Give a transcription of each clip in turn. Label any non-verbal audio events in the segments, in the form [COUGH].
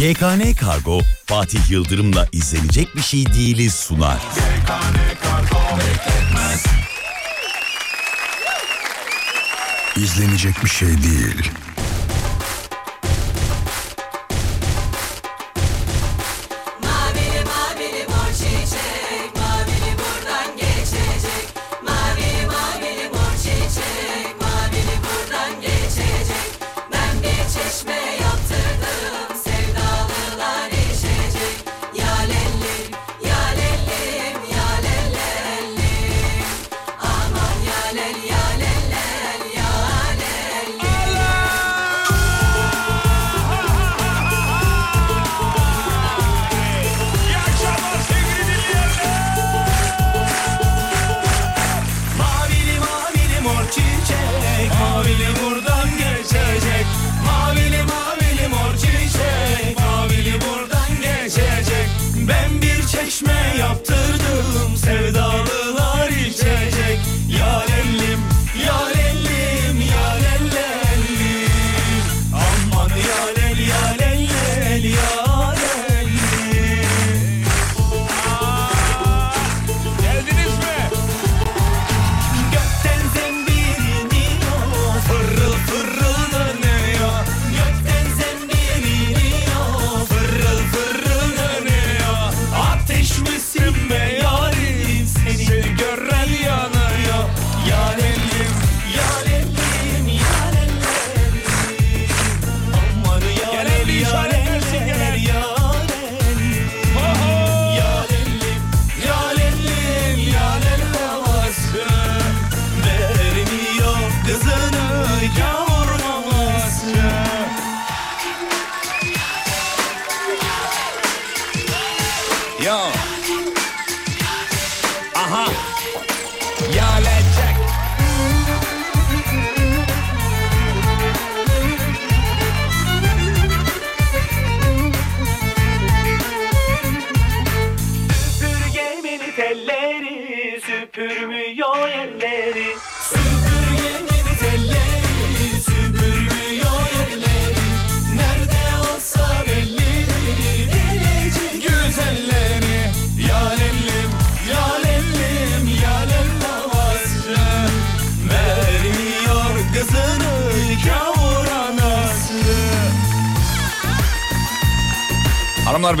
GKN Kargo Fatih Yıldırım'la izlenecek bir şey değiliz sunar. GKN Kargo bekletmez. İzlenecek bir şey değil.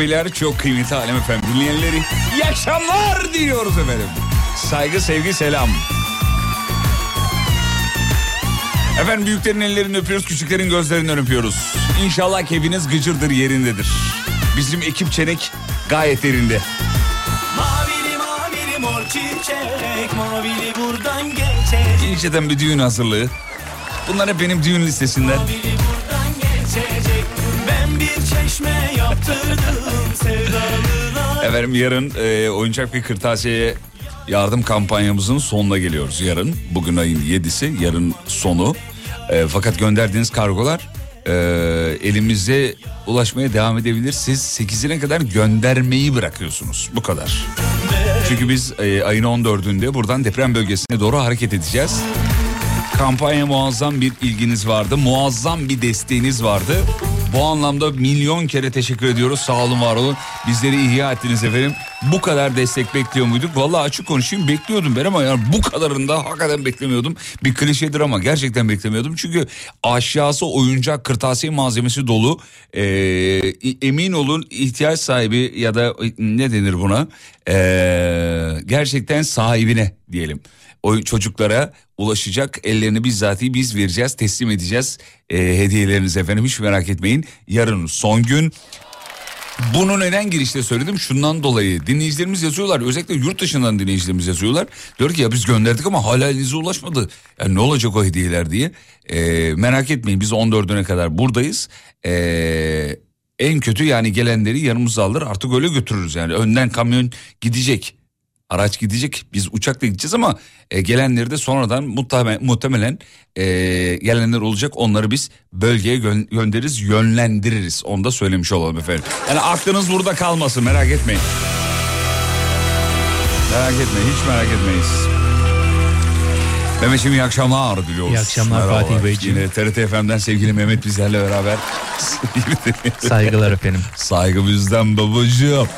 Beyler çok kıymetli Alem Efendim dinleyenleri yaşamlar diyoruz efendim. Saygı, sevgi, selam. Efendim büyüklerin ellerini öpüyoruz, küçüklerin gözlerinden öpüyoruz. İnşallah keyfiniz gıcırdır yerindedir. Bizim ekip çenek gayet yerinde. Mavili mavili mor çiçek, mavili buradan geçecek. İnceden bir düğün hazırlığı. Bunlar hep benim düğün listesinden. Mavili buradan geçecek, Efendim yarın e, oyuncak bir kırtasiyeye yardım kampanyamızın sonuna geliyoruz yarın. Bugün ayın 7'si yarın sonu. E, fakat gönderdiğiniz kargolar e, elimize ulaşmaya devam edebilir. Siz 8'ine kadar göndermeyi bırakıyorsunuz. Bu kadar. Çünkü biz e, ayın 14'ünde buradan deprem bölgesine doğru hareket edeceğiz. Kampanya muazzam bir ilginiz vardı. Muazzam bir desteğiniz vardı. Bu anlamda milyon kere teşekkür ediyoruz. Sağ olun var olun. Bizleri ihya ettiniz efendim. Bu kadar destek bekliyor muyduk? Vallahi açık konuşayım bekliyordum ben ama yani bu kadarını da hakikaten beklemiyordum. Bir klişedir ama gerçekten beklemiyordum. Çünkü aşağısı oyuncak kırtasiye malzemesi dolu. Ee, emin olun ihtiyaç sahibi ya da ne denir buna? Ee, gerçekten sahibine diyelim o çocuklara ulaşacak ellerini bizzati biz vereceğiz teslim edeceğiz e, hediyelerinizi efendim hiç merak etmeyin yarın son gün bunu neden girişte söyledim? Şundan dolayı dinleyicilerimiz yazıyorlar. Özellikle yurt dışından dinleyicilerimiz yazıyorlar. Diyor ki ya biz gönderdik ama hala elinize ulaşmadı. Yani ne olacak o hediyeler diye. Ee, merak etmeyin biz 14'üne kadar buradayız. Ee, en kötü yani gelenleri yanımıza alır artık öyle götürürüz yani. Önden kamyon gidecek. Araç gidecek biz uçakla gideceğiz ama e, gelenleri de sonradan muhtemelen, muhtemelen e, gelenler olacak onları biz bölgeye gö- göndeririz yönlendiririz onu da söylemiş olalım efendim. Yani aklınız burada kalmasın merak etmeyin. Merak etmeyin hiç merak etmeyiz. Mehmetciğim iyi akşamlar diliyoruz. İyi akşamlar Merhaba. Fatih Beyciğim. Yine TRT FM'den sevgili Mehmet bizlerle beraber. Saygılar efendim. [LAUGHS] Saygı bizden babacığım.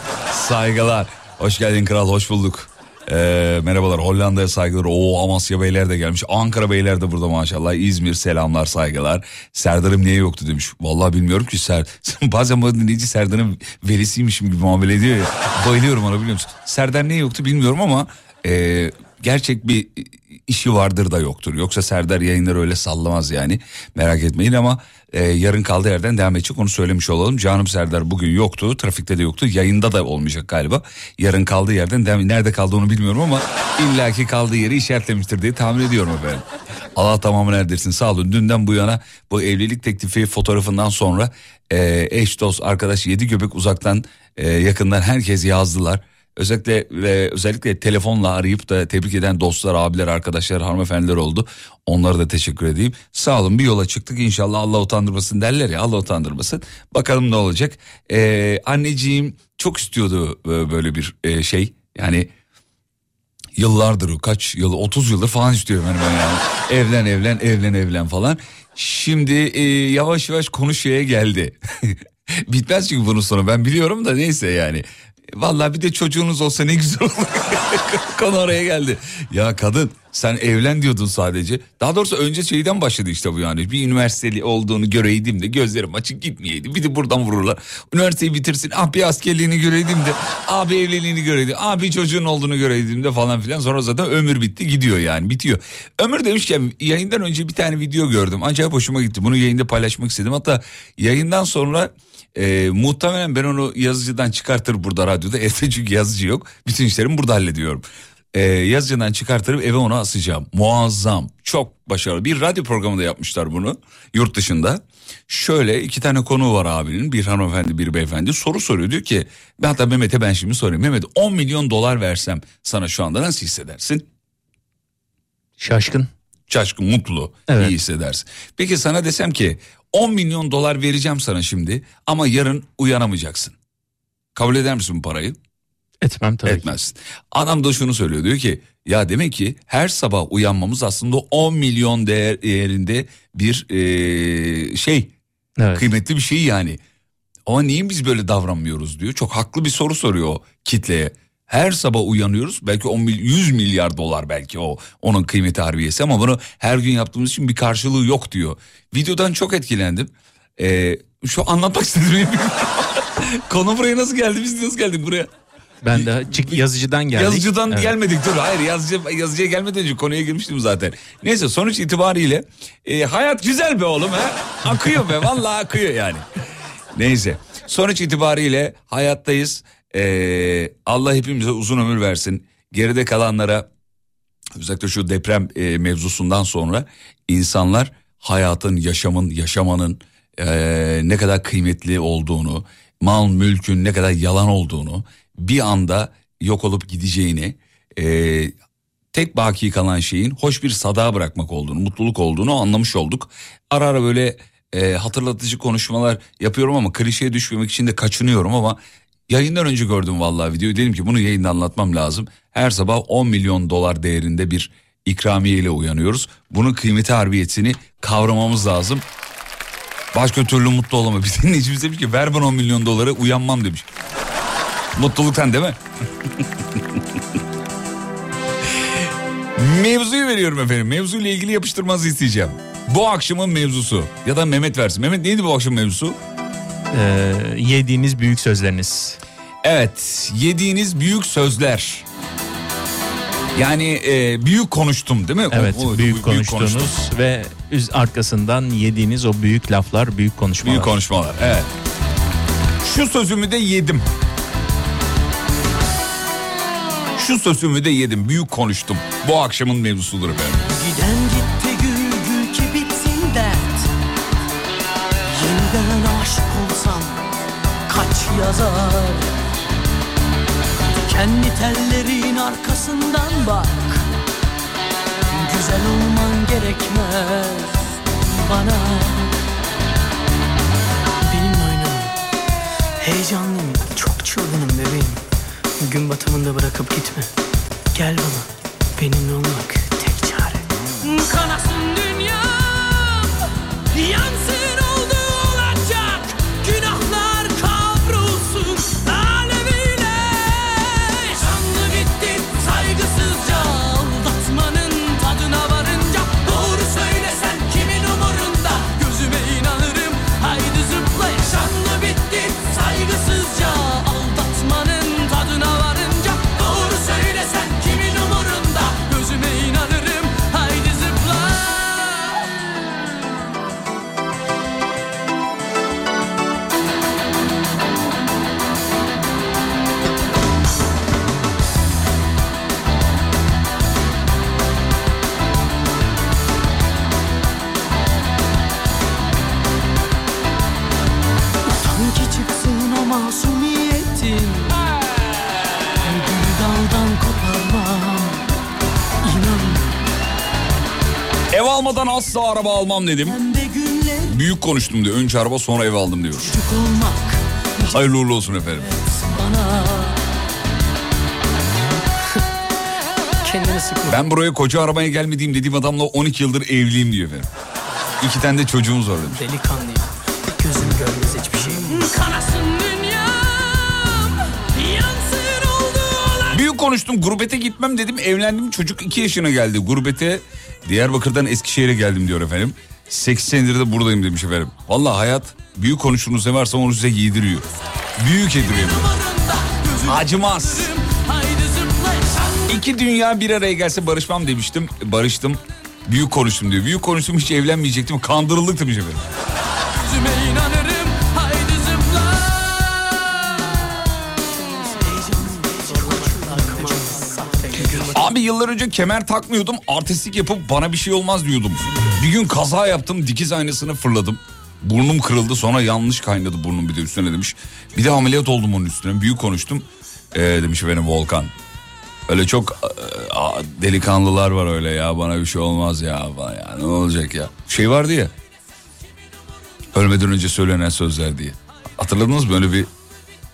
Saygılar. Hoş geldin kral hoş bulduk. Ee, merhabalar Hollanda'ya saygılar. Oo Amasya Beyler de gelmiş. Ankara Beyler de burada maşallah. İzmir selamlar saygılar. Serdar'ım niye yoktu demiş. Vallahi bilmiyorum ki Ser [LAUGHS] bazen bu dinleyici Serdar'ın velisiymişim gibi muamele ediyor ya. Bayılıyorum ona biliyor musun? Serdar niye yoktu bilmiyorum ama e, gerçek bir işi vardır da yoktur. Yoksa Serdar yayınları öyle sallamaz yani. Merak etmeyin ama e, yarın kaldığı yerden devam edecek onu söylemiş olalım. Canım Serdar bugün yoktu. Trafikte de yoktu. Yayında da olmayacak galiba. Yarın kaldığı yerden devam Nerede kaldı onu bilmiyorum ama illaki kaldığı yeri işaretlemiştir diye tahmin ediyorum efendim. Allah tamamını erdirsin sağ olun. Dünden bu yana bu evlilik teklifi fotoğrafından sonra e, eş dost arkadaş yedi göbek uzaktan e, yakından herkes yazdılar. Özellikle ve özellikle telefonla arayıp da tebrik eden dostlar, abiler, arkadaşlar, hanımefendiler oldu. Onlara da teşekkür edeyim. Sağ olun bir yola çıktık inşallah Allah utandırmasın derler ya Allah utandırmasın. Bakalım ne olacak. Ee, anneciğim çok istiyordu e, böyle bir e, şey yani yıllardır kaç yıl 30 yıldır falan istiyorum yani ben yani. evlen evlen evlen evlen falan. Şimdi e, yavaş yavaş konu geldi. [LAUGHS] Bitmez çünkü bunun sonu ben biliyorum da neyse yani. Vallahi bir de çocuğunuz olsa ne güzel olur. [LAUGHS] Konu oraya geldi. Ya kadın sen evlen diyordun sadece. Daha doğrusu önce şeyden başladı işte bu yani. Bir üniversiteli olduğunu göreydim de gözlerim açık gitmeyeydi. Bir de buradan vururlar. Üniversiteyi bitirsin. Ah bir askerliğini göreydim de. Abi evliliğini göreydim. Abi çocuğun olduğunu göreydim de falan filan. Sonra zaten ömür bitti gidiyor yani bitiyor. Ömür demişken yayından önce bir tane video gördüm. Acayip hoşuma gitti. Bunu yayında paylaşmak istedim. Hatta yayından sonra e, muhtemelen ben onu yazıcıdan çıkartır burada radyoda. [LAUGHS] Evde çünkü yazıcı yok. Bütün işlerimi burada hallediyorum. E, yazıcıdan çıkartırıp eve onu asacağım. Muazzam. Çok başarılı. Bir radyo programında yapmışlar bunu. Yurt dışında. Şöyle iki tane konu var abinin. Bir hanımefendi bir beyefendi. Soru soruyor. Diyor ki hatta Mehmet'e ben şimdi sorayım. Mehmet 10 milyon dolar versem sana şu anda nasıl hissedersin? Şaşkın. Şaşkın, mutlu, Evet. iyi hissedersin. Peki sana desem ki 10 milyon dolar vereceğim sana şimdi ama yarın uyanamayacaksın. Kabul eder misin bu parayı? Etmem tabii ki. Etmezsin. Adam da şunu söylüyor diyor ki ya demek ki her sabah uyanmamız aslında 10 milyon değer, değerinde bir eee, şey Evet. kıymetli bir şey yani. Ama niye biz böyle davranmıyoruz diyor. Çok haklı bir soru soruyor o kitleye. Her sabah uyanıyoruz belki 10 mil, 100 milyar dolar belki o onun kıymeti harbiyesi ama bunu her gün yaptığımız için bir karşılığı yok diyor. Videodan çok etkilendim. Ee, şu anlatmak istedim. [LAUGHS] Konu buraya nasıl geldi biz nasıl geldik buraya? Ben de çık yazıcıdan geldik. Yazıcıdan Evet. gelmedik dur hayır yazıcı, yazıcıya gelmeden önce konuya girmiştim zaten. Neyse sonuç itibariyle e, hayat güzel be oğlum ha. Akıyor be vallahi akıyor yani. Neyse sonuç itibariyle hayattayız. E, Allah hepimize uzun ömür versin. Geride kalanlara özellikle şu deprem e, mevzusundan sonra insanlar hayatın, yaşamın, yaşamanın e, ne kadar kıymetli olduğunu, mal mülkün ne kadar yalan olduğunu, bir anda yok olup gideceğini, e, tek baki kalan şeyin hoş bir sada bırakmak olduğunu, mutluluk olduğunu anlamış olduk. Ara ara böyle e, hatırlatıcı konuşmalar yapıyorum ama klişeye düşmemek için de kaçınıyorum ama yayından önce gördüm vallahi videoyu. Dedim ki bunu yayında anlatmam lazım. Her sabah 10 milyon dolar değerinde bir ikramiye ile uyanıyoruz. Bunun kıymeti harbiyetini kavramamız lazım. Başka türlü mutlu olamam. [LAUGHS] Bir dinleyicimiz demiş ki ver bana 10 milyon doları uyanmam demiş. Mutluluktan değil mi? [LAUGHS] Mevzuyu veriyorum efendim. Mevzuyla ilgili yapıştırmanızı isteyeceğim. Bu akşamın mevzusu ya da Mehmet versin. Mehmet neydi bu akşam mevzusu? Ee, yediğiniz büyük sözleriniz. Evet yediğiniz büyük sözler. Yani e, büyük konuştum değil mi? Evet O- o- büyük konuştuğunuz konuştum. ve üz arkasından yediğiniz o büyük laflar, büyük konuşmalar. Büyük konuşmalar evet. Şu sözümü de yedim. Şu sözümü de yedim. Büyük konuştum. Bu akşamın mevzusudur efendim. Giden gitti yazar. Kendi tellerin arkasından bak. Güzel olman gerekmez bana. Benimle oynama Heyecanlıyım. Çok çılgınım bebeğim. Gün batımında bırakıp gitme. Gel bana benimle olmak tek çare. Kanasın dünyam Yansın asla araba almam dedim. Büyük konuştum diyor. Önce araba sonra ev aldım diyor. Hayırlı uğurlu olsun efendim. Ben buraya koca arabaya gelmediğim dediğim adamla 12 yıldır evliyim diyor efendim. İki tane de çocuğumuz var demiş. Delikanlıyım Gözüm görmez hiçbir şey Kanasın dünyam Büyük konuştum gurbete gitmem dedim evlendim çocuk 2 yaşına geldi gurbete Diyarbakır'dan Eskişehir'e geldim diyor efendim 8 senedir de buradayım demiş efendim Vallahi hayat büyük konuştuğunuz ne varsa onu size giydiriyor Büyük ediliyor Acımaz İki dünya bir araya gelse barışmam demiştim barıştım Büyük konuştum diyor. Büyük konuştum hiç evlenmeyecektim. Kandırıldık demiş efendim. Yıllar önce kemer takmıyordum. Artistik yapıp bana bir şey olmaz diyordum. Bir gün kaza yaptım. Dikiz aynasını fırladım. Burnum kırıldı sonra yanlış kaynadı burnum bir de üstüne demiş. Bir de ameliyat oldum onun üstüne. Büyük konuştum. Ee, demiş efendim Volkan. Öyle çok e, a, delikanlılar var öyle ya bana bir şey olmaz ya bana ya ne olacak ya. Şey vardı ya. Ölmeden önce söylenen sözler diye. Hatırladınız mı öyle bir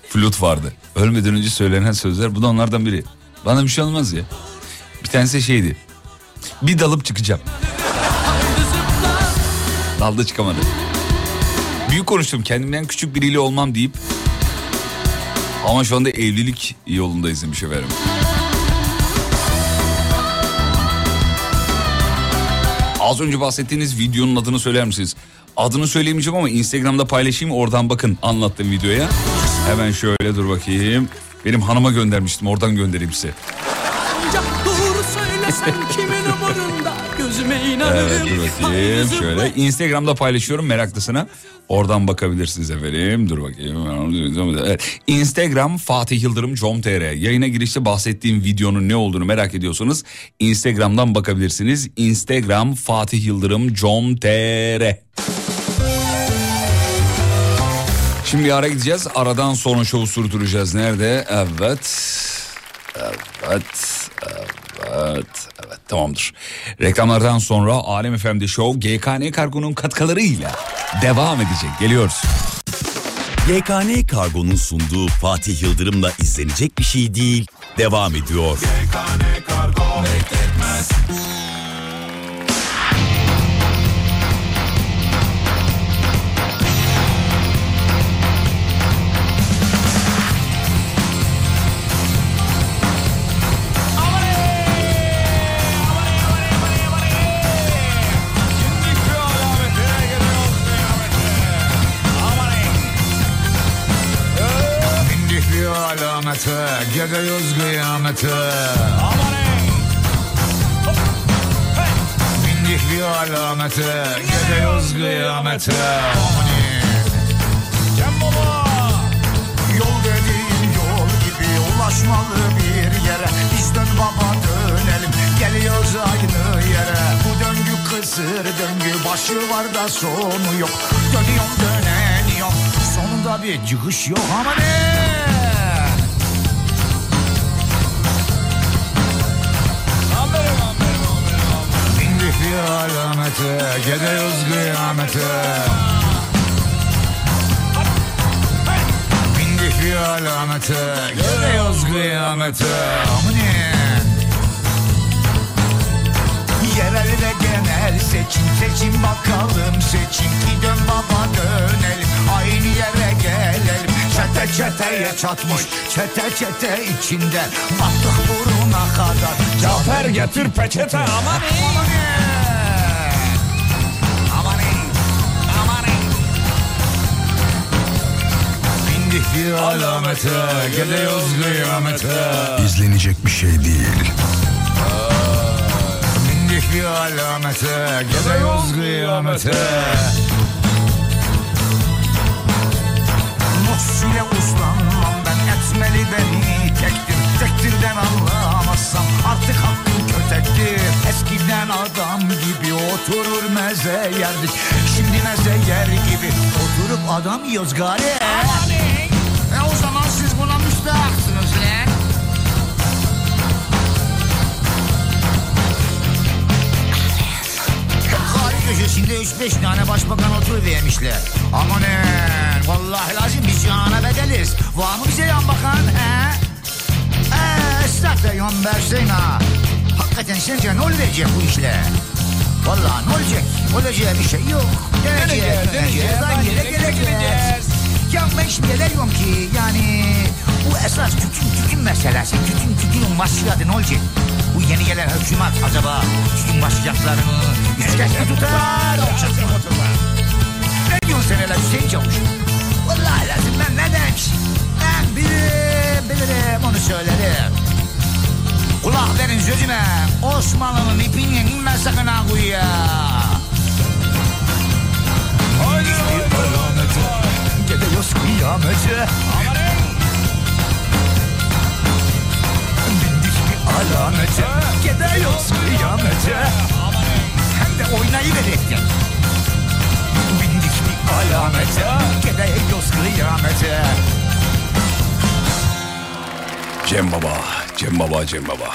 flüt vardı. Ölmeden önce söylenen sözler bu da onlardan biri. Bana bir şey olmaz ya. Bir tanesi şeydi. Bir dalıp çıkacağım. Dalda çıkamadı. Büyük konuştum kendimden küçük biriyle olmam deyip ama şu anda evlilik yolundayız demiş efendim. Az önce bahsettiğiniz videonun adını söyler misiniz? Adını söyleyemeyeceğim ama Instagram'da paylaşayım oradan bakın anlattığım videoya. Hemen şöyle dur bakayım. Benim hanıma göndermiştim oradan göndereyim size. Söylesen kimin umurunda Gözüme inanırım Evet dur bakayım şöyle. Instagram'da paylaşıyorum meraklısına. Oradan bakabilirsiniz efendim. Dur bakayım. Evet. Instagram Fatih Yıldırım com.tr. Yayına girişte bahsettiğim videonun ne olduğunu merak ediyorsanız Instagram'dan bakabilirsiniz. Instagram Fatih Yıldırım com.tr. Şimdi bir ara gideceğiz. Aradan sonra şovu sürdüreceğiz. Nerede? Evet. Evet. Evet. Evet tamamdır. Reklamlardan sonra Alem FM'de Show GKN Kargo'nun katkılarıyla devam edecek. Geliyoruz. YKN Kargo'nun sunduğu Fatih Yıldırım'la izlenecek bir şey değil. Devam ediyor. Bindik alamete Gidiyoruz kıyamete. Bindik bir alamete Gidiyoruz kıyamete. Yol dediğin yol gibi ulaşmalı bir yere. Biz dön baba dönelim. Geliyoruz aynı yere. Bu döngü kısır döngü başı var da sonu yok. Dönüyorum döneniyorum sonunda bir çıkış yok. Ama ne? Alamete gidiyoruz kıyamete. Bindik bir alamete gidiyoruz kıyamete. Amine Yerelde genel seçim Seçim bakalım. Seçim Ki dön baba dönelim. Aynı yere gelelim. Çete çeteye çatmış Çete çete içinde. Battık buruna kadar. Cafer getir peçete aman Aman Bindik bir alamete Gidiyoruz kıyamete. İzlenecek bir şey değil. Bindik bir alamete Gidiyoruz kıyamete. Nuksiyle uslanmam ben etmeli beni tektir. Tektirden anlamazsam artık hakkım kötektir. Eskiden adam gibi oturur meze yerdik. Şimdi meze yer gibi oturup adam yiyoruz gari köşesinde 3-5 tane başbakan oturuvermişler. Amanın vallahi lazım biz cihana bedeliz. Var mı bize yan bakan he? Eee estağfurullah yan versin ha. Hakikaten sence ne olacak bu işle? Vallahi ne olacak? Olacağı bir şey yok. Döneceğiz, döneceğiz, aynı yere geleceğiz. Ya ben şimdi diyorum ki yani bu esas tütün tütün meselesi. Tütün tütünün başladı ne olacak? Bu yeni gelen hükümet acaba tütün başlayacaklarını yüzgeç mi tutar? Yoksa mı tutar? Ne diyorsun sen hele Hüseyin Çavuş? Vallahi lazım ben ne demek? Ben bilirim, bilirim onu söylerim. Kulak verin sözüme. Osmanlı'nın ipini inme sakın ha kuyuya. Haydi alamete. Gidiyoruz kıyamete. Alamete. Gidiyoruz kıyamete. Hem de oynayıverekten. Bindik bir alamete. Gidiyoruz kıyamete. Cem Baba, Cem Baba, Cem Baba.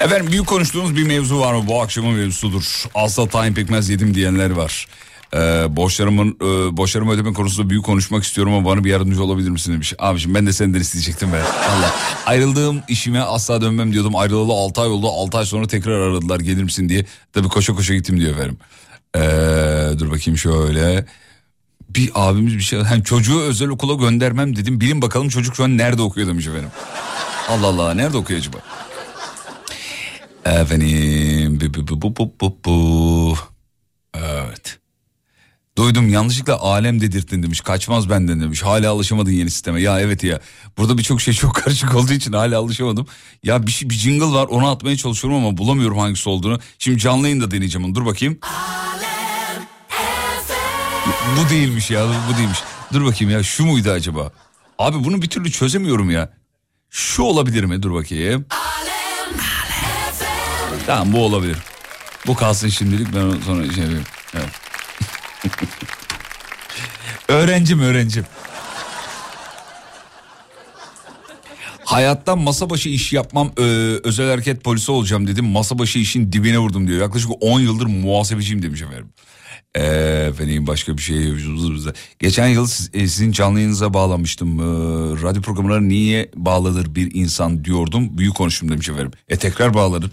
Efendim büyük konuştuğunuz bir mevzu var mı? Bu akşamın mevzusudur. Asla tayin pekmez yedim diyenler var. Ee, borçlarımın e, borçlarımı ödeme konusunda büyük konuşmak istiyorum ama bana bir yardımcı olabilir misin demiş. Abiciğim ben de senden isteyecektim be. Allah. Ayrıldığım işime asla dönmem diyordum. Ayrılalı 6 ay oldu. 6 ay sonra tekrar aradılar gelir misin diye. Tabii koşa koşa gittim diyor efendim. Ee, dur bakayım şöyle. Bir abimiz bir şey... Hani çocuğu özel okula göndermem dedim. Bilin bakalım çocuk şu an nerede okuyor demiş efendim. Allah Allah nerede okuyor acaba? Efendim. Bu, bu, bu, bu, bu. Evet. Duydum yanlışlıkla alem dedirttin demiş. Kaçmaz benden demiş. Hala alışamadın yeni sisteme. Ya evet ya. Burada birçok şey çok [LAUGHS] karışık olduğu için hala alışamadım. Ya bir, şey, bir jingle var onu atmaya çalışıyorum ama bulamıyorum hangisi olduğunu. Şimdi canlı yayında deneyeceğim onu. Dur bakayım. Bu değilmiş ya bu değilmiş. Dur bakayım ya şu muydu acaba? Abi bunu bir türlü çözemiyorum ya. Şu olabilir mi? Dur bakayım. Tamam bu olabilir. Bu kalsın şimdilik ben sonra şey yapayım. Evet. [LAUGHS] öğrencim öğrencim. Hayattan masa başı iş yapmam ö, özel hareket polisi olacağım dedim. Masa başı işin dibine vurdum diyor. Yaklaşık 10 yıldır muhasebeciyim demiş efendim. Ee, efendim başka bir şey Geçen yıl siz- e, sizin canlı yayınıza bağlanmıştım. Ee, radyo programına niye bağlanır bir insan diyordum. Büyük konuştum demiş efendim. E tekrar bağladım.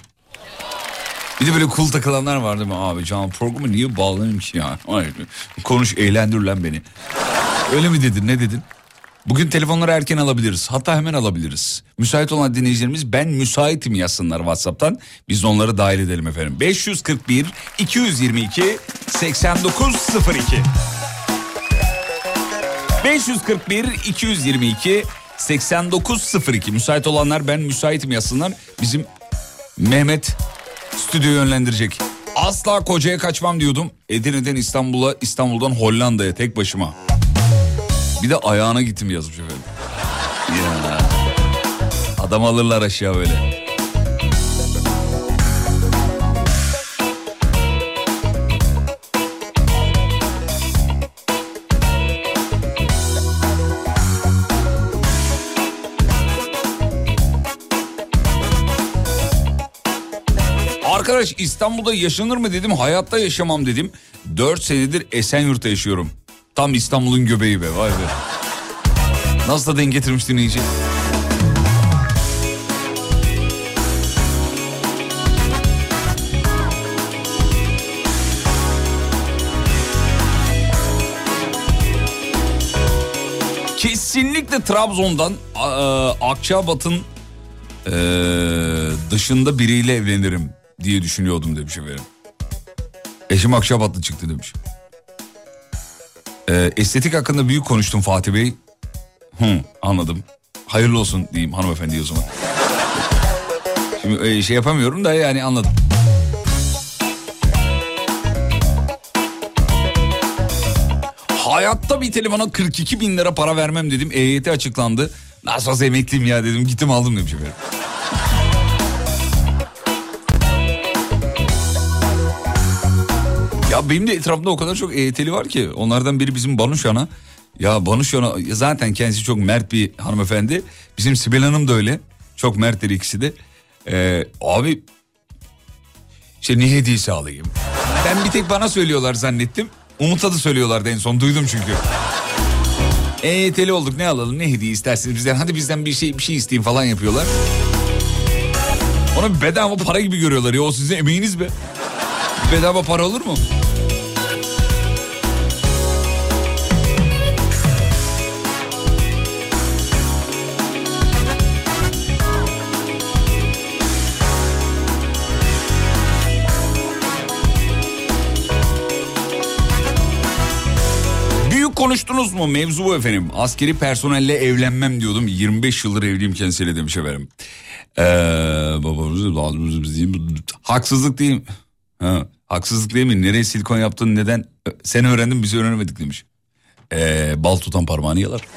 Bir de böyle cool takılanlar var değil mi abi? Canlı programı niye bağlanayım ki ya? Hayır. Konuş eğlendir lan beni. Öyle mi dedin ne dedin? Bugün telefonları erken alabiliriz. Hatta hemen alabiliriz. Müsait olan dinleyicilerimiz ben müsaitim yazsınlar WhatsApp'tan. Biz de onları dahil edelim efendim. 541 222 8902 541 222 8902 Müsait olanlar ben müsaitim yazsınlar. Bizim Mehmet stüdyo yönlendirecek. Asla kocaya kaçmam diyordum. Edirne'den İstanbul'a, İstanbul'dan Hollanda'ya tek başıma. Bir de ayağına gittim yazmış efendim. Ya. Adam alırlar aşağı böyle. Arkadaş İstanbul'da yaşanır mı dedim. Hayatta yaşamam dedim. 4 senedir Esenyurt'ta yaşıyorum. Tam İstanbul'un göbeği be vay be. Nasıl da denk getirmiş dinleyici. Kesinlikle Trabzon'dan e, Akçabat'ın e, dışında biriyle evlenirim diye düşünüyordum demiş efendim. Eşim Akçabatlı çıktı demiş. E, estetik hakkında büyük konuştum Fatih Bey. Hı, anladım. Hayırlı olsun diyeyim hanımefendi o zaman. Şimdi e, şey yapamıyorum da yani anladım. Hayatta bir telefona 42 bin lira para vermem dedim. EYT açıklandı. Nasıl olsa emekliyim ya dedim. Gittim aldım demiş efendim. Ya benim de etrafımda o kadar çok EYT'li var ki. Onlardan biri bizim Banuşan'a. Ya Banuşan'a zaten kendisi çok mert bir hanımefendi. Bizim Sibel Hanım da öyle. Çok mertler ikisi de. Ee, abi işte ne hediyesi alayım? Ben bir tek bana söylüyorlar zannettim. Umut'a da söylüyorlardı en son duydum çünkü. EYT'li olduk ne alalım ne hediye istersiniz bizden hadi bizden bir şey bir şey isteyin falan yapıyorlar. Ona bedava para gibi görüyorlar ya o sizin emeğiniz be. Bedava para olur mu? Konuştunuz mu? Mevzu bu efendim. Askeri personelle evlenmem diyordum. 25 yıldır evliyim kendisiyle demiş efendim. Ee, babamız haksızlık değil mi? Ha, haksızlık değil mi? Nereye silikon yaptın neden? Sen öğrendin biz öğrenemedik demiş. Ee, bal tutan parmağını yalar. [LAUGHS]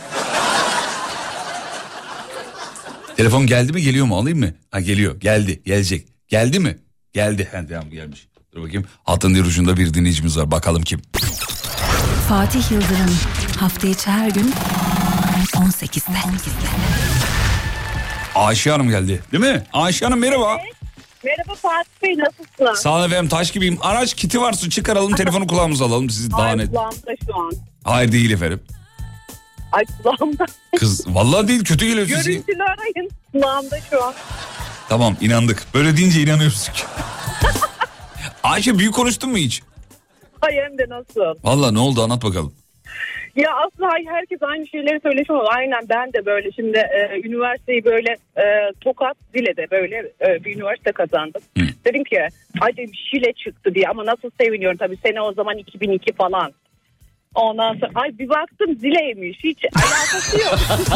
Telefon geldi mi geliyor mu alayım mı? Ha geliyor geldi gelecek. Geldi mi? Geldi. Ha, tamam gelmiş. Dur bakayım. Hattın diğer ucunda bir dinleyicimiz var. Bakalım kim? Fatih Yıldırım hafta içi her gün 18'de. Ayşe Hanım geldi. Değil mi? Ayşe Hanım merhaba. Merhaba Fatih Bey nasılsın? Sağ olun efendim taş gibiyim. Araç kiti var su çıkaralım [LAUGHS] telefonu kulağımıza alalım sizi daha Ay net. kulağımda şu an. Hayır değil efendim. Ay kulağımda. Kız vallahi değil kötü geliyor sizi. Görüntülü arayın. Kulağımda şu an. Tamam inandık. Böyle deyince inanıyoruz. [LAUGHS] Ayşe büyük konuştun mu hiç? Ay hem de nasıl? Vallahi ne oldu anlat bakalım. Ya aslında ay- herkes aynı şeyleri söylemiş ama aynen ben de böyle şimdi e, üniversiteyi böyle e, Tokat Zile'de böyle e, bir üniversite kazandım. Hı. Dedim ki ay dedim Şile çıktı diye ama nasıl seviniyorum tabii sene o zaman 2002 falan. Ondan sonra ay bir baktım Zile'ymiş hiç alakası yok. [LAUGHS]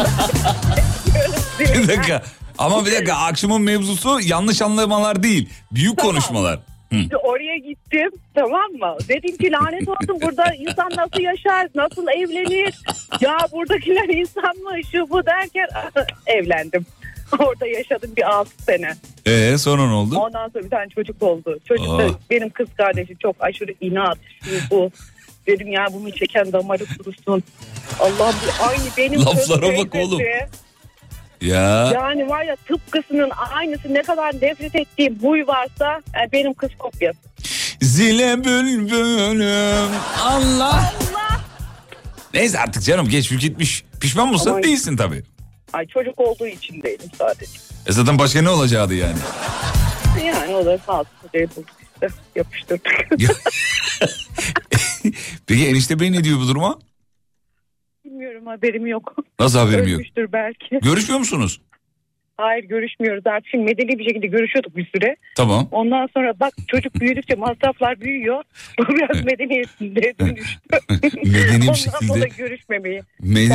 [LAUGHS] Bir dakika. Ama bir dakika akşamın mevzusu yanlış anlamalar değil. Büyük Tamam. konuşmalar. Hı. Oraya gittim tamam mı? Dedim ki lanet olsun burada insan nasıl yaşar, nasıl evlenir? Ya buradakiler insan mı şu bu derken [LAUGHS] evlendim. Orada yaşadım bir 6 sene. Ee sonra ne oldu? Ondan sonra bir tane çocuk oldu. Çocuk da Aa. benim kız kardeşi çok aşırı inat şu bu. Dedim ya bunu çeken damarı kurusun. Allah'ım bu aynı benim Laflara bak oğlum. Ya. Yani var ya tıpkısının aynısı ne kadar nefret ettiğim huy varsa yani benim kız kopyası. Zile bülbülüm Allah. Neyse artık canım geçmiş gitmiş. Pişman mısın? Aman. Değilsin tabii. Ay çocuk olduğu için değilim sadece. E zaten başka ne olacaktı yani? Yani o da sağ olsun diye bulduk işte yapıştırdık. [LAUGHS] Peki enişte bey ne diyor bu duruma? Haberim yok. Nasıl haberim [LAUGHS] yok? Ölmüştür belki. Görüşmüyor musunuz? Hayır görüşmüyoruz artık. Şimdi medeni bir şekilde görüşüyorduk bir süre. Tamam. Ondan sonra bak çocuk büyüdükçe masraflar büyüyor. Bu biraz medeniyetinde [LAUGHS] dönüştü. Medeni bir Ondan şekilde. sonra görüşmemeyi.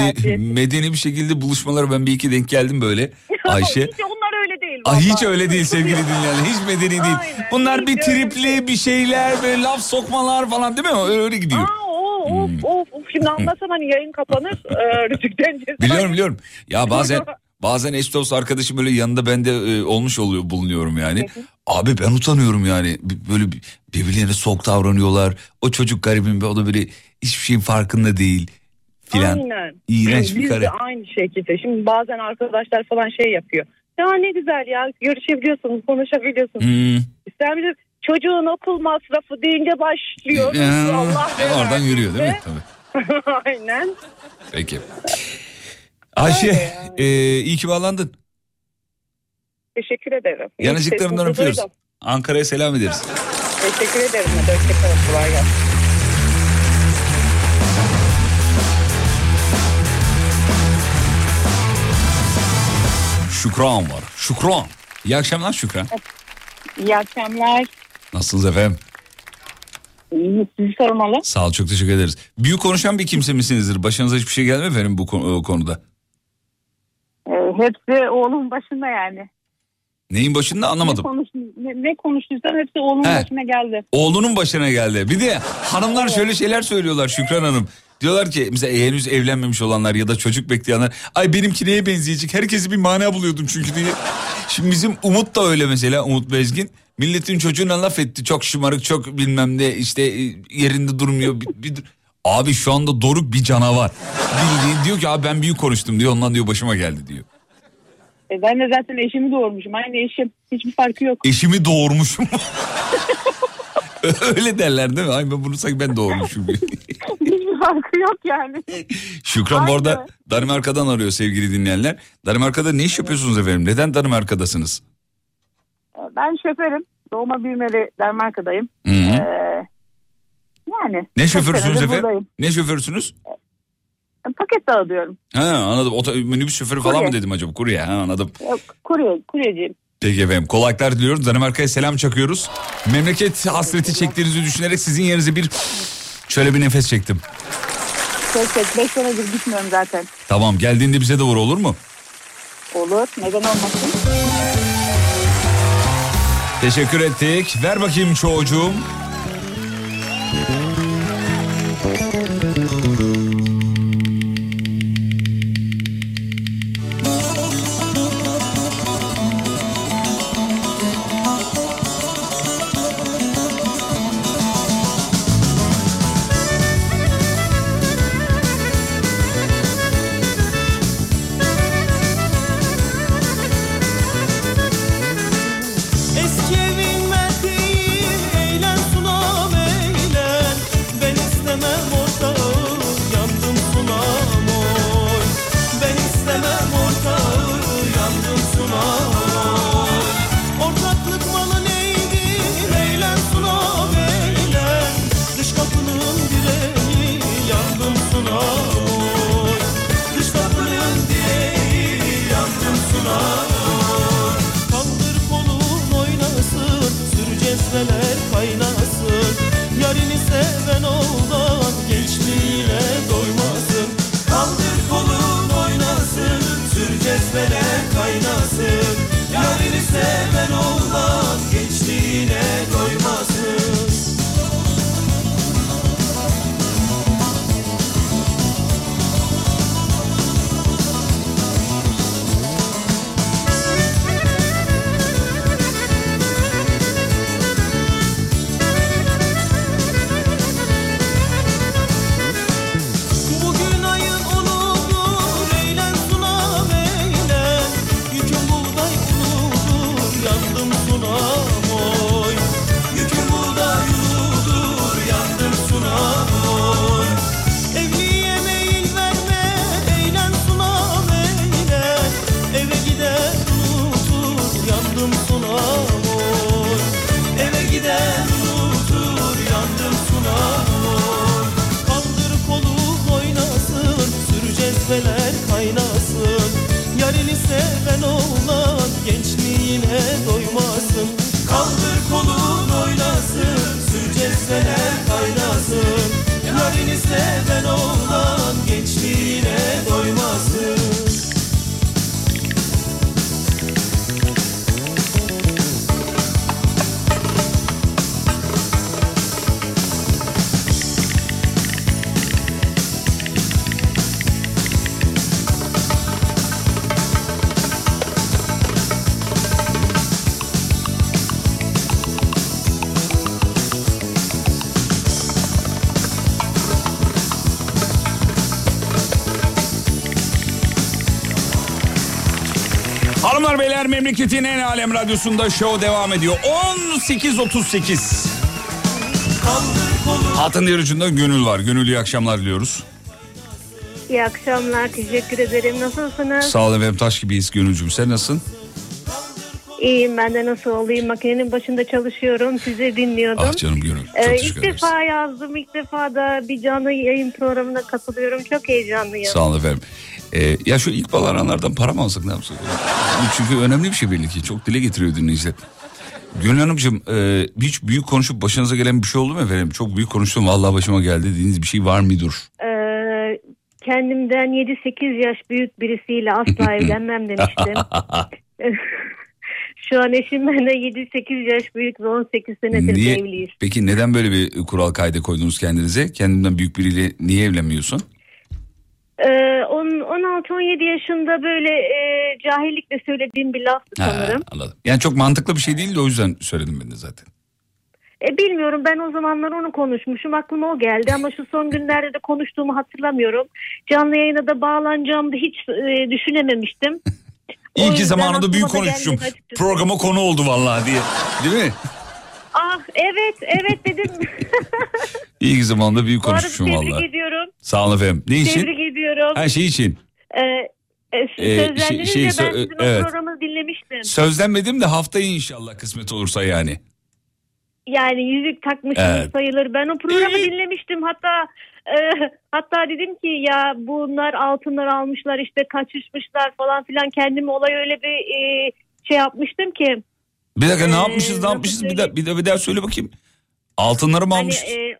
Ettim. medeni bir şekilde buluşmalara ben bir iki denk geldim böyle. [LAUGHS] Ayşe. Hiç onlar öyle değil. Ah hiç öyle değil sevgili [LAUGHS] dinleyenler. Hiç medeni değil. Aynen, Bunlar bir tripli değil. bir şeyler böyle laf sokmalar falan değil mi? Öyle, gidiyor. Aa, of, of, of, of. Şimdi anlasam hani yayın kapanır. e, Rütük'ten ceza. Biliyorum biliyorum. Ya bazen bazen eş dost arkadaşım böyle yanında bende e, olmuş oluyor bulunuyorum yani. Abi ben utanıyorum yani. Böyle bir- birbirlerine sok davranıyorlar. O çocuk garibim ve o da böyle hiçbir şeyin farkında değil filan. Aynen. İğrenç bir Biz kare. de aynı şekilde. Şimdi bazen arkadaşlar falan şey yapıyor. Ya ne güzel ya görüşebiliyorsunuz, konuşabiliyorsunuz. Hmm. Sen bir de çocuğun okul masrafı deyince başlıyor. Ya, Allah e, oradan yürüyor değil mi? de. Tabii. [LAUGHS] Aynen. Peki. Ayşe yani. [LAUGHS] e, iyi ki bağlandın. Teşekkür ederim. Yanıcıklarından öpüyoruz. Ankara'ya selam ederiz. Teşekkür ederim. Hoşçakalın. Kolay gelsin. Şükran var. Şükran. İyi akşamlar Şükran. İyi akşamlar. Nasılsınız efendim? İyi, sizi sormalı. Sağ ol çok teşekkür ederiz. Büyük konuşan bir kimse misinizdir? Başınıza hiçbir şey gelmiyor efendim bu konu- konuda? Hepsi oğlum başında yani. Neyin başında Ne, anlamadım. konuş, ne, ne konuştuysam hepsi oğlumun He. başına geldi. Oğlunun başına geldi. Bir de hanımlar şöyle şeyler söylüyorlar Şükran Hanım. Diyorlar ki mesela henüz evlenmemiş olanlar ya da çocuk bekleyenler. Ay benimki neye benzeyecek? Herkesi bir mana buluyordum çünkü diye. Şimdi bizim Umut da öyle mesela Umut Bezgin. Milletin çocuğuna laf etti. Çok şımarık çok bilmem ne işte e, yerinde durmuyor. Bir, bir- Abi şu anda Doruk bir canavar. Bildiğin diyor ki abi ben büyük konuştum diyor. Ondan diyor başıma geldi diyor. E, ben de zaten eşimi doğurmuşum. Aynı eşim. Hiçbir farkı yok. Eşimi doğurmuşum. [LAUGHS] öyle derler değil mi? Ay ben bunu sanki ben doğurmuşum. [LAUGHS] Hiçbir farkı yok yani. Şükran bu arada Aynı. Danimarka'dan arıyor sevgili dinleyenler. Danimarka'da ne iş yapıyorsunuz efendim? Neden Danimarka'dasınız? Ee, Ben şoförüm. Doğma büyümeli Danimarka'dayım. Hı hı. Ee, yani. ne şoförsünüz efendim? buradayım. Ne şoförsünüz? Ben Paket dağıtıyorum. Ha anladım. Ota, minibüs şoförü falan Kurye. mı dedim acaba? Kurye ha anladım. Yok, kurye, kuryeciyim. Peki efendim kolaylıklar diliyoruz. Danimarka'ya selam çakıyoruz. Memleket hasreti çektiğinizi düşünerek sizin yerinize bir şöyle bir nefes çektim. Tek tek 5 senedir gitmiyorum zaten. Tamam geldiğinde bize de vur olur mu? Olur. Neden olmasın? Teşekkür ettik. Ver bakayım çocuğum. Memleketin en alem radyosunda show devam ediyor. 18.38. Hatın diğer ucunda Gönül var. Gönül iyi akşamlar diliyoruz. İyi akşamlar, teşekkür ederim. Nasılsınız? Sağ ol efendim taş gibiyiz Gönülcüm. Sen nasılsın? İyiyim, ben de nasıl olayım? Makinenin başında çalışıyorum, sizi dinliyordum. Ah canım Gönül. Çok Ee, ilk ederiz. defa yazdım, ilk defa da bir canlı yayın programına katılıyorum. Çok heyecanlıyım. Sağ olun efendim. Ee, ya şu ilk bal aranlardan para mı alsak ne yapsak? Çünkü önemli bir şey belli ki. Çok dile getiriyor dinleyiciler. Gönül Hanımcığım e, hiç büyük konuşup başınıza gelen bir şey oldu mu efendim? Çok büyük konuştum vallahi başıma geldi dediğiniz bir şey var mıdır? Ee, kendimden 7-8 yaş büyük birisiyle asla [LAUGHS] evlenmem demiştim. [LAUGHS] Şu an eşim benden 7-8 yaş büyük ve 18 senedir Niye? evliyiz. Peki neden böyle bir kural kaydı koydunuz kendinize? Kendinden büyük biriyle niye evlenmiyorsun? Ee, on- 16-17 yaşında böyle e, cahillikle söylediğim bir laftı Ha, sanırım. anladım. Yani çok mantıklı bir şey değil de o yüzden söyledim ben de zaten. E, bilmiyorum ben o zamanlar onu konuşmuşum aklıma o geldi ama şu son [LAUGHS] günlerde de konuştuğumu hatırlamıyorum. Canlı yayına da bağlanacağımı hiç e, düşünememiştim. [LAUGHS] İyi ki zamanında büyük konuşmuşum. Programa konu oldu vallahi diye. Değil mi? [LAUGHS] Ah evet evet dedim. [LAUGHS] İyi ki zamanında büyük konuşmuşum tebrik ediyorum. Sağ olun efendim. Ne için? Tebrik ediyorum. Her şey için. Ee, e, Ee, sözlendirince şey- şey- ben sizin o evet. programı dinlemiştim. Sözlenmedim de haftayı inşallah kısmet olursa yani. Yani yüzük takmışsınız Evet. sayılır. Ben o programı dinlemiştim. Hatta e, hatta dedim ki ya bunlar altınlar almışlar işte kaçışmışlar falan filan. Kendimi olay öyle bir e, şey yapmıştım ki. Bir dakika ne Ee, yapmışız ne yapmışız bir daha, bir daha, bir daha söyle bakayım. Altınları mı Hani almışız? e,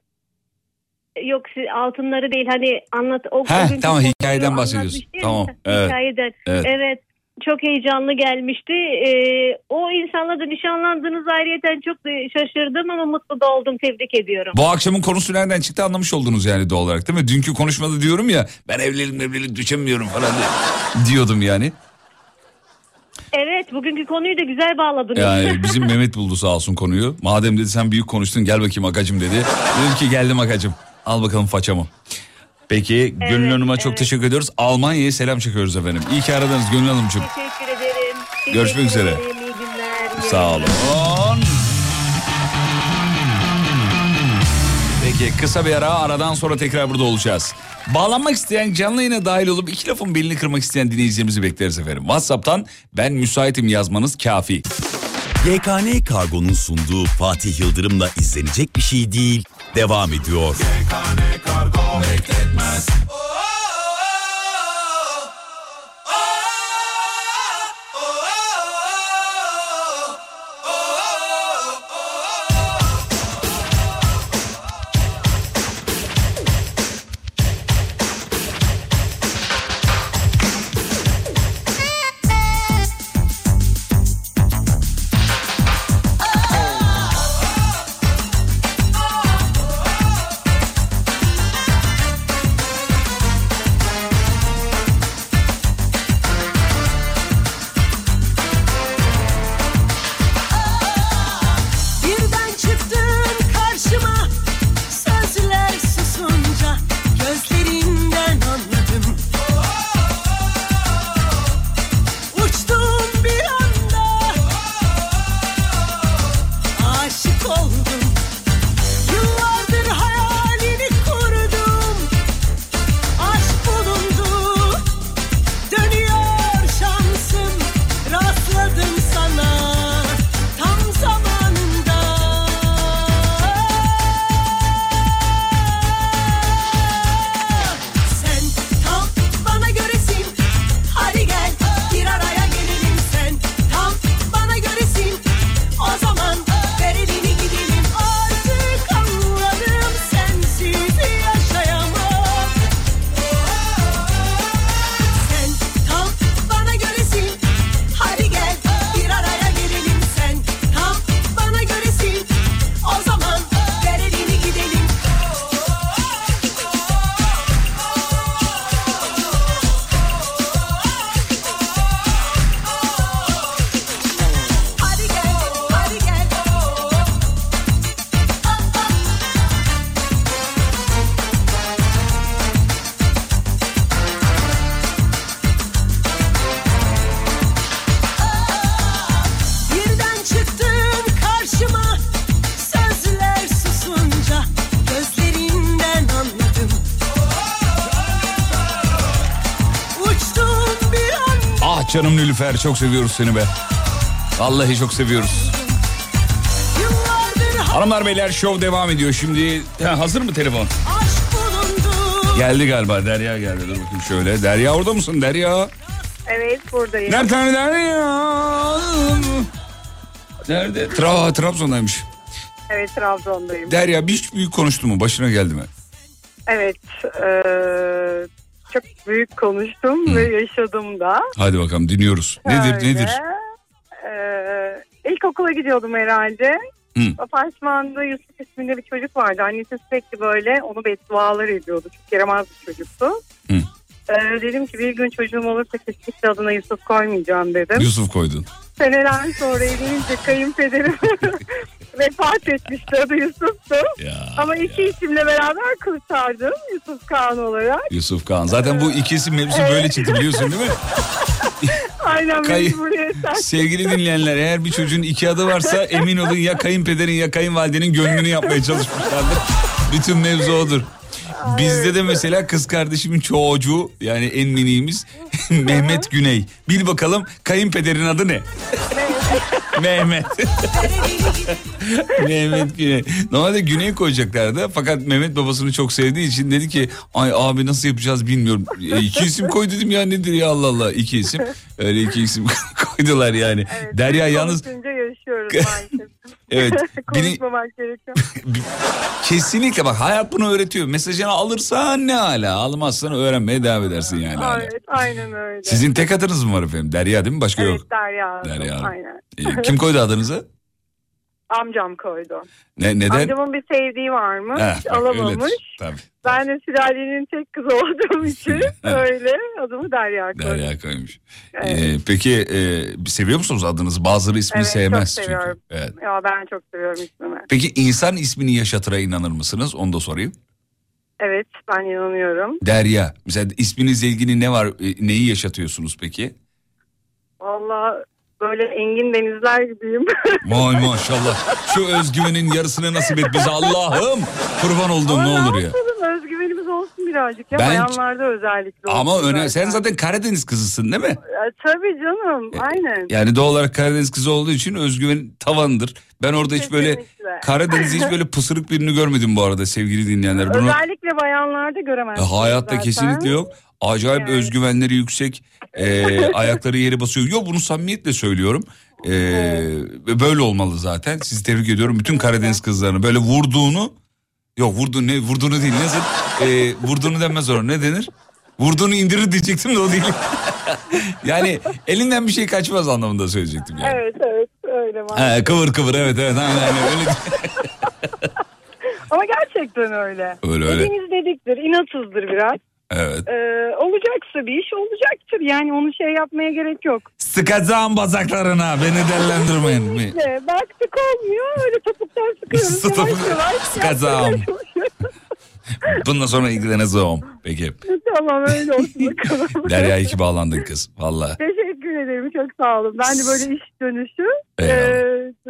yok altınları değil hani anlat. O, Heh, tamam, hikayeden bahsediyorsun. Tamam, evet. Hikayeden. Evet. Evet. Çok heyecanlı gelmişti. Ee, o insanla da nişanlandığınız ayrıyeten çok şaşırdım ama mutlu da oldum. Tebrik ediyorum. Bu akşamın konusu nereden çıktı anlamış oldunuz yani doğal olarak değil mi? Dünkü konuşmada diyorum ya ben evlilik evlilik düşemiyorum falan diyordum yani. Evet bugünkü konuyu da güzel bağladınız. Yani [LAUGHS] bizim Mehmet buldu sağ olsun konuyu. Madem dedi sen büyük konuştun gel bakayım akacım dedi. Dedim ki geldim akacım. Al bakalım façamı. Peki Gönül Evet, Hanım'a çok evet. teşekkür ediyoruz. Almanya'ya selam çekiyoruz efendim. İyi ki aradınız Gönül Hanımcığım. Teşekkür ederim. Görüşmek Teşekkür üzere. ederim, İyi günler. Sağ olun. Peki kısa bir ara aradan sonra tekrar burada olacağız. Bağlanmak isteyen canlı yayına dahil olup iki lafın belini kırmak isteyen dinleyicilerimizi bekleriz efendim. Whatsapp'tan ben müsaitim yazmanız kafi. YKN Kargo'nun sunduğu Fatih Yıldırım'la izlenecek bir şey değil. Devam ediyor. Birden Nilüfer çok seviyoruz seni be. Vallahi çok seviyoruz. Hanımlar beyler şov devam ediyor şimdi. Ha, hazır mı telefon? Geldi galiba Derya geldi. Dur bakayım şöyle. Derya orada mısın Derya? Evet buradayım. Nerede Derya? Nerede? Tra Trabzon'daymış. Evet Trabzon'dayım. Derya hiç büyük konuştu mu? Başına geldi mi? Evet. eee, çok büyük konuştum ve yaşadım da. Hadi bakalım dinliyoruz. Nedir Öyle. nedir? Eee, ilkokula gidiyordum herhalde. Hı. Apartmanda Yusuf isminde bir çocuk vardı. Annesi sürekli böyle onu beddualar ediyordu. Çok yaramaz bir çocuktu. Hı. Eee, dedim ki bir gün çocuğum olursa kesinlikle adına Yusuf koymayacağım dedim. Yusuf koydun. Seneler sonra evlenince kayınpederim [LAUGHS] vefat etmişti adı Yusuf'tu. Ya, Ama iki isimle beraber kurtardım Yusuf Kağan olarak. Yusuf Kağan. Zaten bu iki isim mevzusu böyle çıktı biliyorsun değil mi? [LAUGHS] Aynen Kay-. Sevgili dinleyenler eğer bir çocuğun iki adı varsa emin olun ya kayınpederin ya kayınvalidenin gönlünü yapmaya çalışmışlardır. Bütün mevzu odur. Bizde de mesela kız kardeşimin çocuğu yani en miniğimiz [LAUGHS] Mehmet Güney. Bil bakalım kayınpederin adı ne? Mehmet. Mehmet Güney. Normalde Güney koyacaklardı fakat Mehmet babasını çok sevdiği için dedi ki ay abi nasıl yapacağız bilmiyorum. E, iki isim koy dedim ya nedir ya Allah Allah iki isim. Öyle iki isim [LAUGHS] koydular yani. Derya yalnız yaşıyoruz. Evet [LAUGHS] Konuşmamak gerekiyor. [LAUGHS] kesinlikle bak hayat bunu öğretiyor. Mesajını alırsan ne hala almazsan öğrenmeye devam edersin yani. hala. Evet aynen öyle. Sizin tek adınız mı var efendim? Derya değil mi? Başka evet, yok. Derya. Derya Hanım. Aynen. E, Kim koydu adınızı? Amcam koydu. Ne, neden? Amcamın bir sevdiği varmış. Bak, alamamış. öyledir. Tabii. Ben de sülalenin tek kızı olduğum için [LAUGHS] öyle adımı Derya koydum. Derya koymuş. Evet. Ee, peki e, seviyor musunuz adınızı? Bazıları ismini Evet, sevmez çok çünkü. seviyorum. Evet. Ya ben çok seviyorum ismimi. Peki insan ismini yaşatıra inanır mısınız? Onu da sorayım. Evet ben inanıyorum. Derya. Mesela isminizle ilgili ne var? e, Neyi yaşatıyorsunuz peki? Valla böyle engin denizler gibiyim. [LAUGHS] Vay maşallah. Şu özgüvenin yarısını nasip et bize Allah'ım. Kurban olduğum ne olur ya. olsun birazcık ya. Ben- Bayanlarda özellikle Ama öne sen zaten. Karadeniz kızısın değil mi? Ya, tabii canım aynen. Yani doğal olarak Karadeniz kızı olduğu için özgüven tavandır. Ben orada hiç böyle. Karadeniz'de hiç böyle pısırık birini görmedim bu arada sevgili dinleyenler. Bunu Özellikle bayanlarda E, göremezsiniz hayatta zaten. kesinlikle yok. Acayip Yani. özgüvenleri yüksek. E, [LAUGHS] ayakları yere basıyor. Yok bunu samimiyetle söylüyorum. E, böyle olmalı zaten. Sizi tebrik ediyorum. Bütün Karadeniz kızlarını böyle vurduğunu yok vurdu ne vurduğunu değil. Nasıl? E, vurduğunu denmez ona. Ne denir? Vurduğunu indirir diyecektim de o değil. [LAUGHS] yani elinden bir şey kaçmaz anlamında söyleyecektim yani. Evet evet öyle. He, kıvır kıvır evet evet aynen, aynen öyle. [LAUGHS] Ama gerçekten öyle. Öyle, öyle. Dediğiniz dediktir inatızdır biraz. Evet. Ee, olacaksa bir iş olacaktır. Yani onu şey yapmaya gerek yok. Sıkacağım bacaklarına beni dellendirmeyin. mi? İşte baktık olmuyor öyle topuktan sıkıyoruz. [LAUGHS] Sıkacağım. [LAUGHS] [LAUGHS] Bundan sonra ilgileneceğim. Peki. tamam öyle olsun [LAUGHS] bakalım. Derya iyi ki bağlandın kız. Valla. Teşekkür ederim çok sağ olun. Ben de böyle iş dönüşü e,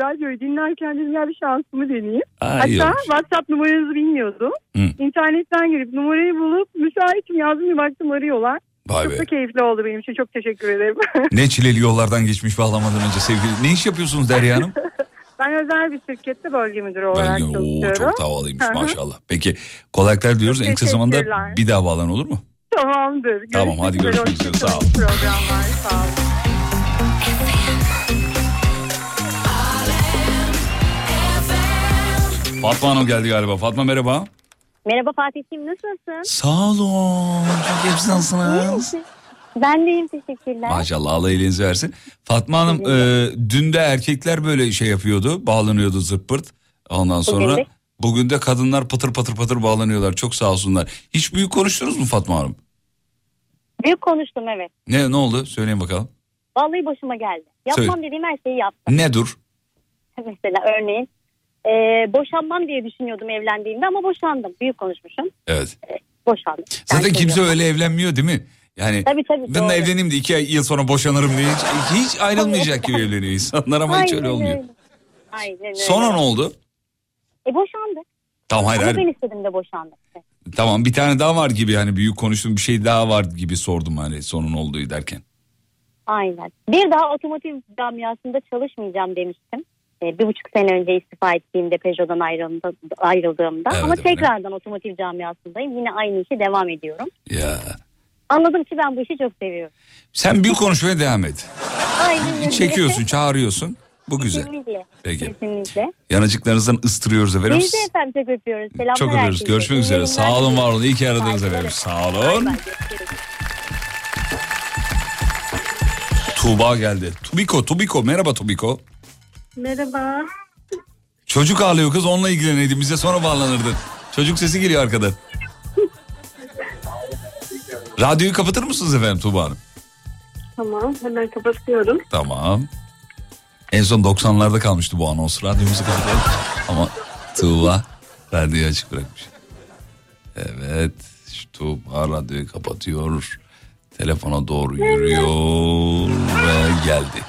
radyoyu dinlerken ya bir şansımı deneyeyim. Aa, Hatta. WhatsApp numaranızı bilmiyordum. Hı. İnternetten girip numarayı bulup müsaitim yazdım bir baktım arıyorlar. Vay Çok be. da keyifli oldu benim için. Çok teşekkür ederim. Ne çileli yollardan geçmiş bağlamadan önce sevgili. Ne iş yapıyorsunuz Derya Hanım? [LAUGHS] ben özel bir şirkette bölge müdürü olarak Ben, oo, çalışıyorum. çok havalıymış Hı hı. maşallah. Peki kolaylıklar diliyoruz. Çok En kısa zamanda bir daha bağlan olur mu? Tamamdır. Tamam, hadi görüşmek üzere. Sağ ol. Programlar sağ olun. Fatma Hanım geldi galiba. Fatma merhaba. Merhaba Fatih'im nasılsın? Sağ olun. Çok hepsi nasılsınız? Ben deyim teşekkürler. Maşallah Allah iyiliğinizi versin. Fatma Hanım e, dün de erkekler böyle şey yapıyordu. Bağlanıyordu zırt pırt. Ondan sonra Bugün de. bugün de kadınlar patır patır patır bağlanıyorlar. Çok sağ olsunlar. Hiç büyük konuştunuz mu Fatma Hanım? Büyük konuştum evet. Ne ne oldu? Söyleyin bakalım. Vallahi başıma geldi. Yapmam Söyle. dediğim her şeyi yaptım. Ne dur? [LAUGHS] Mesela örneğin e, boşanmam diye düşünüyordum evlendiğimde ama boşandım. Büyük konuşmuşum. Evet. Boşandım. Zaten Yani kimse çocuğum. öyle evlenmiyor değil mi? Yani Tabii tabii. ben doğru. de evleneyim de iki yıl sonra boşanırım diye hiç, hiç ayrılmayacak gibi evleniyor insanlar ama hiç öyle olmuyor. öyle. Aynen öyle. Sonra ne oldu? E boşandı. Tamam hayır, Ama hayır. ben istedim de boşandı. Tamam bir tane daha var gibi hani büyük konuştuğum bir şey daha var gibi sordum hani sonun olduğu derken. Aynen. Bir daha otomotiv camiasında çalışmayacağım demiştim. E, bir buçuk sene önce istifa ettiğimde Peugeot'dan ayrıldığımda, ayrıldığımda. Evet, ama öyle. tekrardan otomotiv camiasındayım. Yine aynı işe devam ediyorum. Ya Anladım ki ben bu işi çok seviyorum. Sen büyük konuşmaya devam et. Aynen öyle. Çekiyorsun, çağırıyorsun. Bu güzel. Kesinlikle. Peki. Kesinlikle. Yanıcıklarınızdan ıstırıyoruz efendim. Biz de efendim çok öpüyoruz. Selamlar Çok öpüyoruz. herkese. Görüşmek İyi üzere. Sağ olun, var olun. İyi ki aradınız efendim. Sağ olun. bay. Tuğba geldi. Tubiko, Tubiko. Merhaba Tubiko. Merhaba. Çocuk ağlıyor kız onunla ilgileneydin. Bize sonra bağlanırdın. Çocuk sesi geliyor arkadan. Radyoyu kapatır mısınız efendim Tuğba Hanım? Tamam hemen kapatıyorum. Tamam. En son 90'larda kalmıştı bu anons. Radyomuzu kapatalım. Ama Tuğba radyoyu açık bırakmış. Evet. şu Tuğba radyoyu kapatıyor. Telefona doğru yürüyor ve geldi.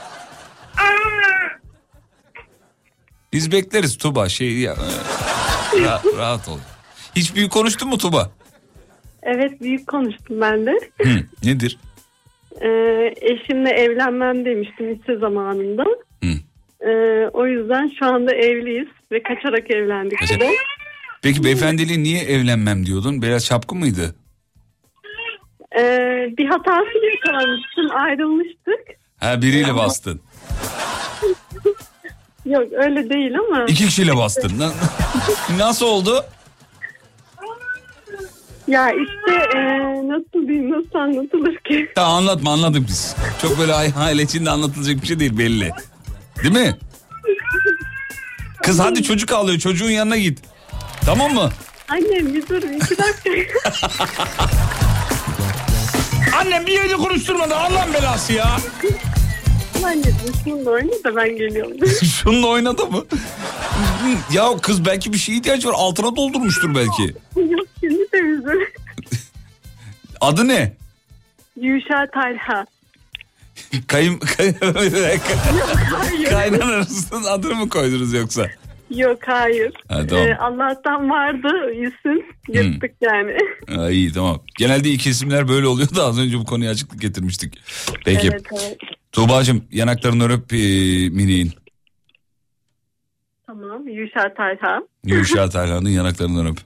Biz bekleriz Tuğba şey ya. ra- rahat ol. Hiç büyük konuştun mu Tuğba? Evet büyük konuştum ben de. Hı, nedir? [LAUGHS] Ee, eşimle evlenmem demiştim lise zamanında. Hı. Ee, o yüzden şu anda evliyiz ve kaçarak evlendik. Kaçak- de. Peki beyefendiyle niye evlenmem diyordun? Biraz çapkın mıydı? Ee, bir hatası yakalamıştım ayrılmıştık. Ha biriyle bastın. Yok öyle değil ama. İki kişiyle bastın. Na- [LAUGHS] Nasıl oldu? Ya işte ee, nasıl diyeyim nasıl anlatılır ki? Tamam anlatma anladık biz. Çok böyle ay- aile içinde anlatılacak bir şey değil belli. Değil mi? Kız hadi çocuk ağlıyor çocuğun yanına git. Tamam mı? Annem bir dur iki dakika. [LAUGHS] Annem bir yeri konuşturmadı Allah'ın belası ya. Anneciğim şunu da oyna da ben geliyorum. [LAUGHS] Şununla oynadı mı? ya kız belki bir şeye ihtiyaç var altına doldurmuştur belki. Yok temizle. [LAUGHS] Adı ne? Yuşa Talha. Kayın, kay, [LAUGHS] hayır. kaynananızın adını mı koydunuz yoksa? Yok hayır. Ha, tamam. Ee, Allah'tan vardı isim. Yırttık yani. Ha, iyi tamam. Genelde ilk isimler böyle oluyor da az önce bu konuya açıklık getirmiştik. Peki. Evet evet. Tuğba'cığım yanaklarını öp e, miniğin. Tamam. Yuşa Talha. Yuşa Talha'nın yanaklarından öp.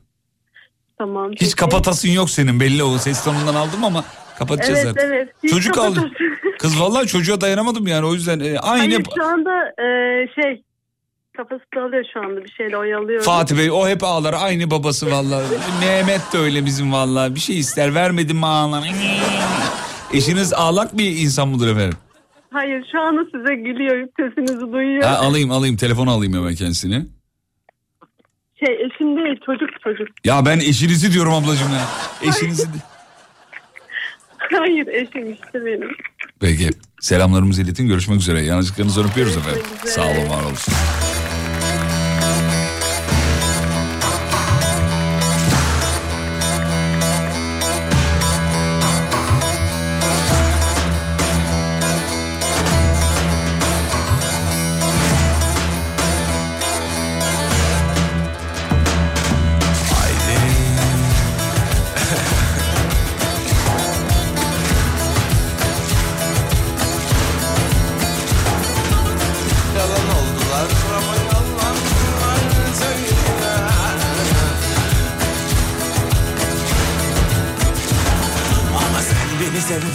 Tamam. Hiç peki. kapatasın yok senin belli o ses tonundan aldım ama kapatacağız Evet artık. evet. Hiç Çocuk aldı. kapatasın. Kız vallahi çocuğa dayanamadım yani o yüzden e, aynı Hayır şu anda e, şey kafası dağılıyor şu anda bir şeyle oyalıyor. Fatih Bey o hep ağlar aynı babası vallahi. [LAUGHS] Mehmet de öyle bizim vallahi bir şey ister vermedim mi ağlar. Eşiniz ağlak bir insan mıdır efendim? Hayır şu anda size gülüyor sesinizi duyuyor. Ha, alayım alayım telefonu alayım hemen kendisini. Şey eşim değil çocuk çocuk. Ya ben eşinizi diyorum ablacığım ya. Eşinizi. Hayır eşim işte benim. Peki selamlarımızı iletin görüşmek üzere. Yanıcıklarınızı öpüyoruz efendim. Sağ olun var olun.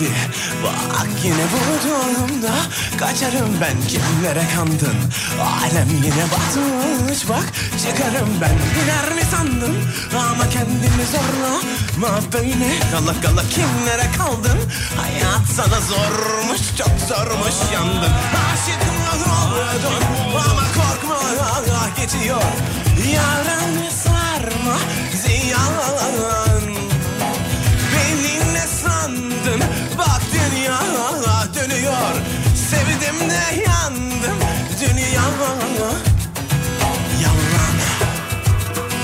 Sevdi Bak yine bu durumda Kaçarım ben. Kimlere kandın? Alem yine batmış. Bak Çıkarım ben. Biner mi sandın? Ama kendimi zorla. Ma böyle? Kala kala kimlere kaldın? Hayat sana zormuş çok zormuş yandın Aşık oldun ama korkma geçiyor. Yarın sarma ziyan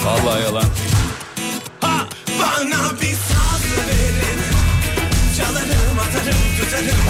Vallahi yalan. Ha, bana bir saz verin. Çalarım atarım tutarım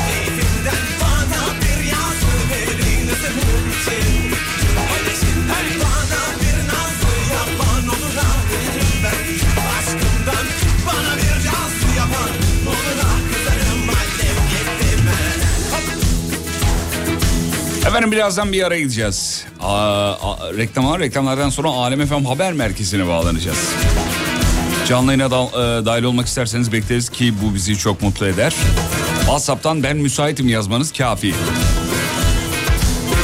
Efendim birazdan bir ara gideceğiz. Aa, reklama reklamlardan sonra Alem FM Haber Merkezi'ne bağlanacağız. Canlı yayına da- e, dahil olmak isterseniz bekleriz ki bu bizi çok mutlu eder. WhatsApp'tan ben müsaitim yazmanız kafi.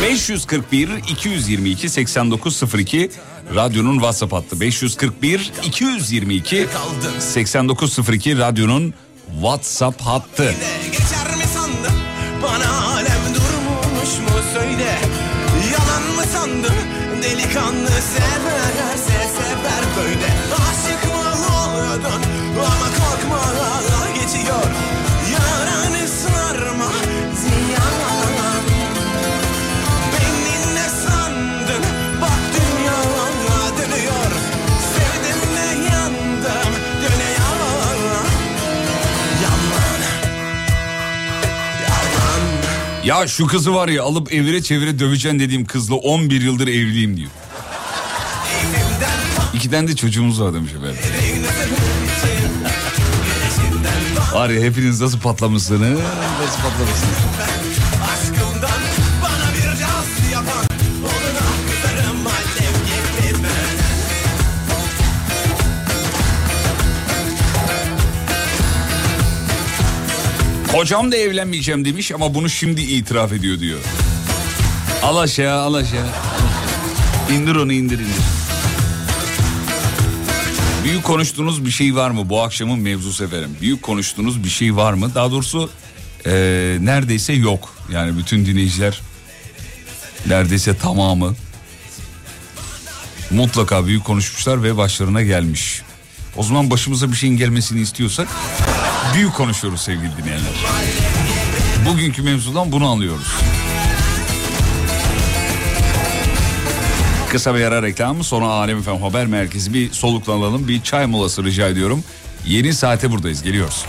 541 222 8902 radyonun WhatsApp hattı. 541 222 8902 radyonun WhatsApp hattı. Sandın delikanlı severse sever böyle Aşık mı oldun ama korkma geçiyor Ya şu kızı var ya alıp evire çevire döveceksin dediğim kızla 11 yıldır evliyim diyor. İki tane de çocuğumuz var demiş efendim. Var ya hepiniz nasıl patlamışsınız? Nasıl patlamışsınız? Kocam da evlenmeyeceğim demiş ama bunu şimdi itiraf ediyor diyor. Al aşağı al aşağı. İndir onu indir indir. Büyük konuştuğunuz bir şey var mı bu akşamın mevzusu efendim? Büyük konuştuğunuz bir şey var mı? Daha doğrusu eee, neredeyse yok. Yani bütün dinleyiciler neredeyse tamamı mutlaka büyük konuşmuşlar ve başlarına gelmiş. O zaman başımıza bir şeyin gelmesini istiyorsak büyük konuşuyoruz sevgili dinleyenler. Bugünkü mevzudan bunu anlıyoruz. Kısa bir ara reklam sonra Alem Efem Haber Merkezi bir soluklanalım bir çay molası rica ediyorum. Yeni saate buradayız geliyoruz.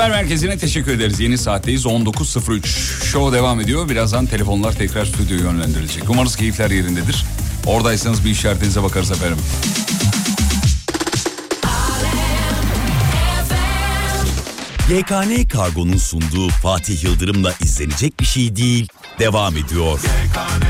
Haber merkezine teşekkür ederiz. Yeni saatteyiz 19.03. Show devam ediyor. Birazdan telefonlar tekrar stüdyoya yönlendirilecek. Umarız keyifler yerindedir. Oradaysanız bir işaretinize bakarız efendim. YKN Kargo'nun sunduğu Fatih Yıldırım'la izlenecek bir şey değil devam ediyor. Dünya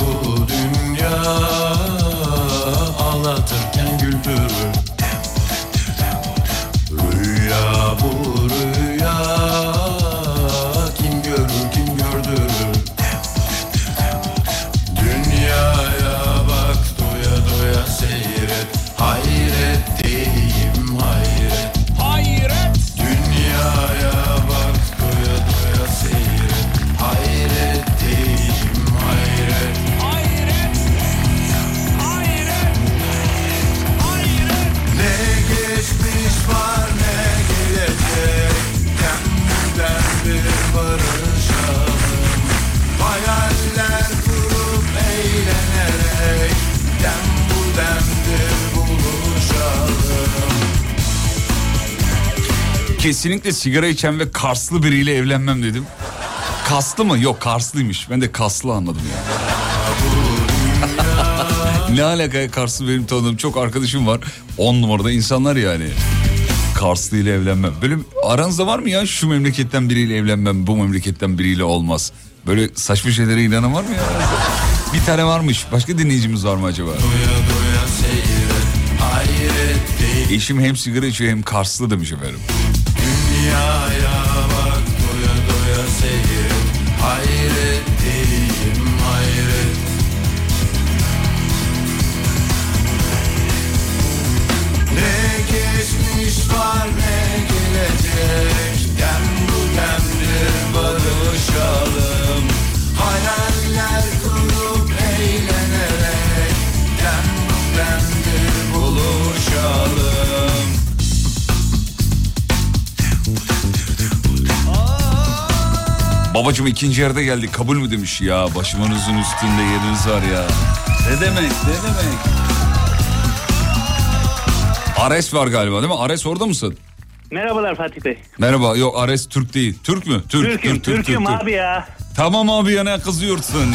bu dünya Kesinlikle sigara içen ve Karslı biriyle evlenmem dedim. Kaslı mı? Yok Karslıymış. Ben de Kaslı anladım ya. [LAUGHS] ne alaka Karslı benim tanıdığım çok arkadaşım var. On numarada insanlar yani. Karslı ile evlenmem. Böyle aranızda var mı ya şu memleketten biriyle evlenmem, bu memleketten biriyle olmaz. Böyle saçma şeylere inanan var mı ya? Bir tane varmış. Başka dinleyicimiz var mı acaba? Eşim hem sigara içiyor hem Karslı demiş efendim. Dünyaya bak doya doya seyret Hayret diyeyim hayret. Ne geçmiş var ne gelecek. Dem bu demdir barışalım. Hayaller kurup eğlenerek. Dem bu demdir buluşalım Babacım ikinci yerde geldik kabul mü demiş ya başımınızın üstünde yeriniz var ya. Ne demek ne demek. Ares var galiba değil mi? Ares orada mısın? Merhabalar Fatih Bey. Merhaba yok Ares Türk değil. Türk mü? Türk, Türk'üm, Türk, Türk, Türk'üm Türk, Türk. abi ya. Tamam abi ya ne kızıyorsun?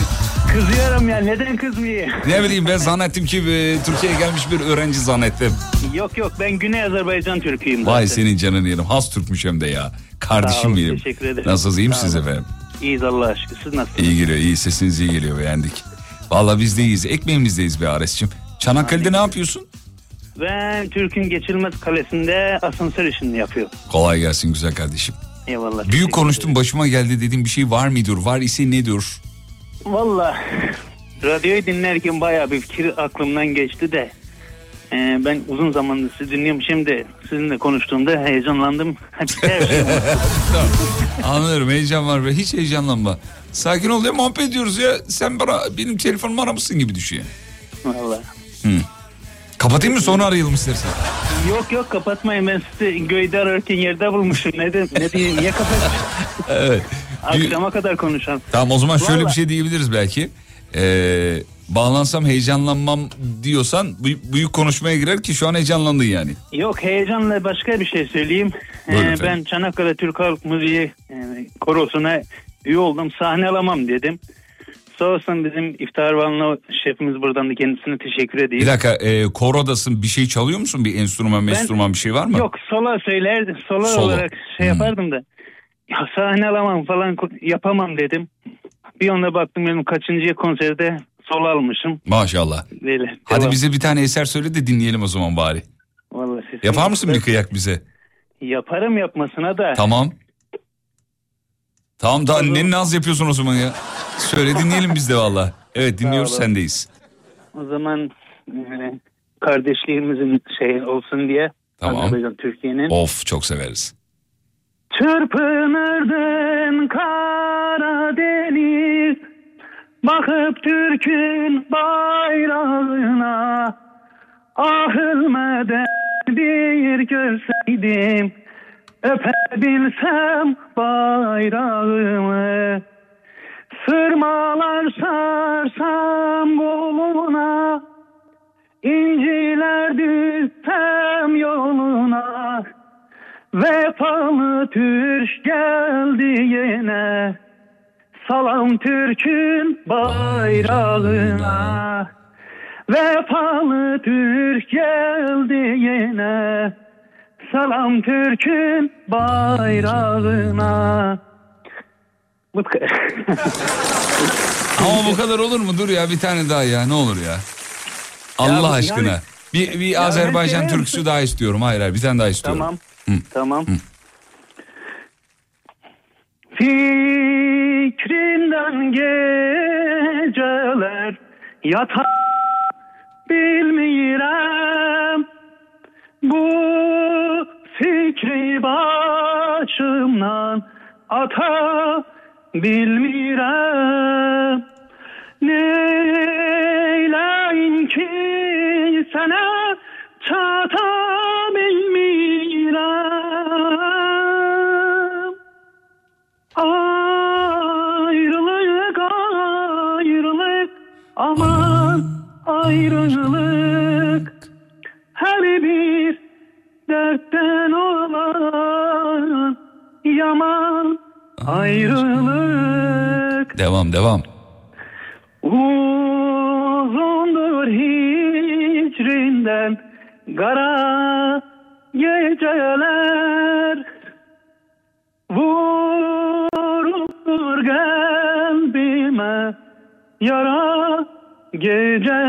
Kızıyorum ya neden kızmayayım? Ne bileyim ben zannettim ki e, Türkiye'ye gelmiş bir öğrenci zannettim. Yok yok ben Güney Azerbaycan Türk'üyüm zaten. Vay senin canın yerim. Has Türkmüş hem de ya. Kardeşim olun, benim. teşekkür ederim. Nasılsınız iyi Sağ misiniz olun. efendim? İyiyiz Allah aşkına siz nasılsınız? İyi geliyor iyi sesiniz iyi geliyor beğendik. Valla biz de iyiyiz. Ekmeğimizdeyiz be Ares'cim. Çanakkale'de ne yapıyorsun? Ben Türk'ün geçilmez kalesinde asansör işini yapıyorum. Kolay gelsin güzel kardeşim. Eyvallah. Büyük konuştum başıma geldi dediğim bir şey var mıdır? Var ise nedir? Valla radyoyu dinlerken bayağı bir fikir aklımdan geçti de e, ben uzun zamandır sizi dinliyorum. Şimdi sizinle konuştuğumda heyecanlandım. [LAUGHS] Her şey [LAUGHS] Anlıyorum heyecan var ve hiç heyecanlanma. Sakin ol ya muhabbet ediyoruz ya. Sen bana benim telefonumu aramışsın gibi düşüyor. Valla. Hı. Kapatayım mı sonra arayalım istersen. Yok yok kapatmayın ben sizi göyde ararken yerde bulmuşum. Ne, de, ne diyeyim niye kapatayım? [LAUGHS] Evet. Akşama kadar konuşalım. Tamam o zaman şöyle bir Vallahi- şey diyebiliriz belki. Ee, bağlansam heyecanlanmam diyorsan bu- büyük konuşmaya girer ki şu an heyecanlandın yani. Yok heyecanla başka bir şey söyleyeyim. Buyurun Ee, efendim. ben Çanakkale Türk Halk Müziği e, korosuna üye oldum. Sahne alamam dedim. Sağ olsun bizim iftar vanlı şefimiz buradan da kendisine teşekkür edeyim. Bir dakika e, korodasın bir şey çalıyor musun? Bir enstrüman Ben- enstrüman bir şey var mı? Yok sola söylerdim. Sola, Solo. olarak şey yapardım da. Ya sahne alamam falan yapamam dedim. Bir anda baktım benim kaçıncı konserde sol almışım. Maşallah. Böyle. Hadi devam. bize bir tane eser söyle de dinleyelim o zaman bari. Vallahi sesim- Yapar mısın bir kıyak bize? Yaparım yapmasına da. Tamam. Tamam daha ne naz yapıyorsun o zaman ya? Söyle dinleyelim biz de valla. Evet dinliyoruz sendeyiz. O zaman e, kardeşliğimizin şey olsun diye. Tamam. Türkiye'nin. Of çok severiz. Çırpınırdın Karadeniz Bakıp Türk'ün bayrağına Ah ölmeden bir görseydim Öpebilsem bayrağımı. Sırmalar sarsam koluna İnciler düşsem yoluna Vefalı Türk geldi yine Salam Türk'ün bayrağına Vefalı Türk geldi yine Salam Türk'ün bayrağına Bu kadar. Ama bu kadar olur mu? Dur ya bir tane daha ya ne olur ya. Allah bu- aşkına. yani- bir bir Ya Azerbaycan türküsü daha istiyorum. Hayır hayır bir tane daha istiyorum. Tamam. Hı. Tamam. Hı. Fikrinden geceler yata bilmirem Bu fikri başımdan ata bilmirem Devam devam. Uzundur hicrinden kara geceler Vurur kalbime yara geceler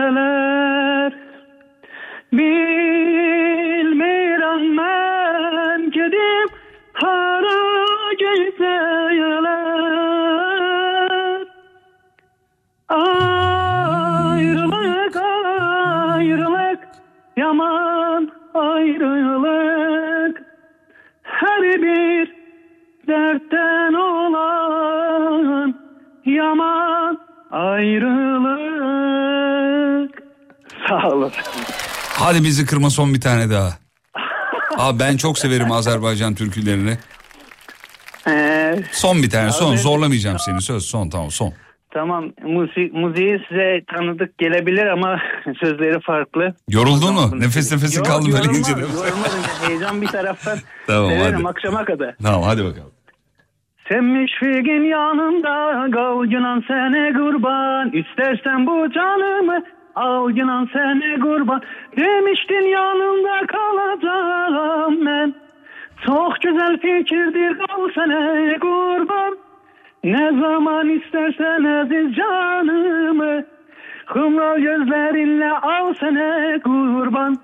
Hadi bizi kırma son bir tane daha. Abi ben çok severim Azerbaycan türkülerini. Ee, Son bir tane son Abi- zorlamayacağım seni söz son tamam son. Tamam müzik, müziği size tanıdık gelebilir ama [LAUGHS] sözleri farklı. Yoruldun mu? Nefes nefese Yok, kaldın böyle ince yorulmadım. Heyecan bir taraftan. [LAUGHS] Tamam, Severim hadi. akşama kadar. Tamam hadi bakalım. Senmiş figin yanımda kal günan sene kurban İstersen bu canımı al günan sene kurban Demiştin yanımda kalacağım ben. Çok güzel fikirdir kal sene kurban Ne zaman istersen aziz canımı Kumral gözlerinle al sene kurban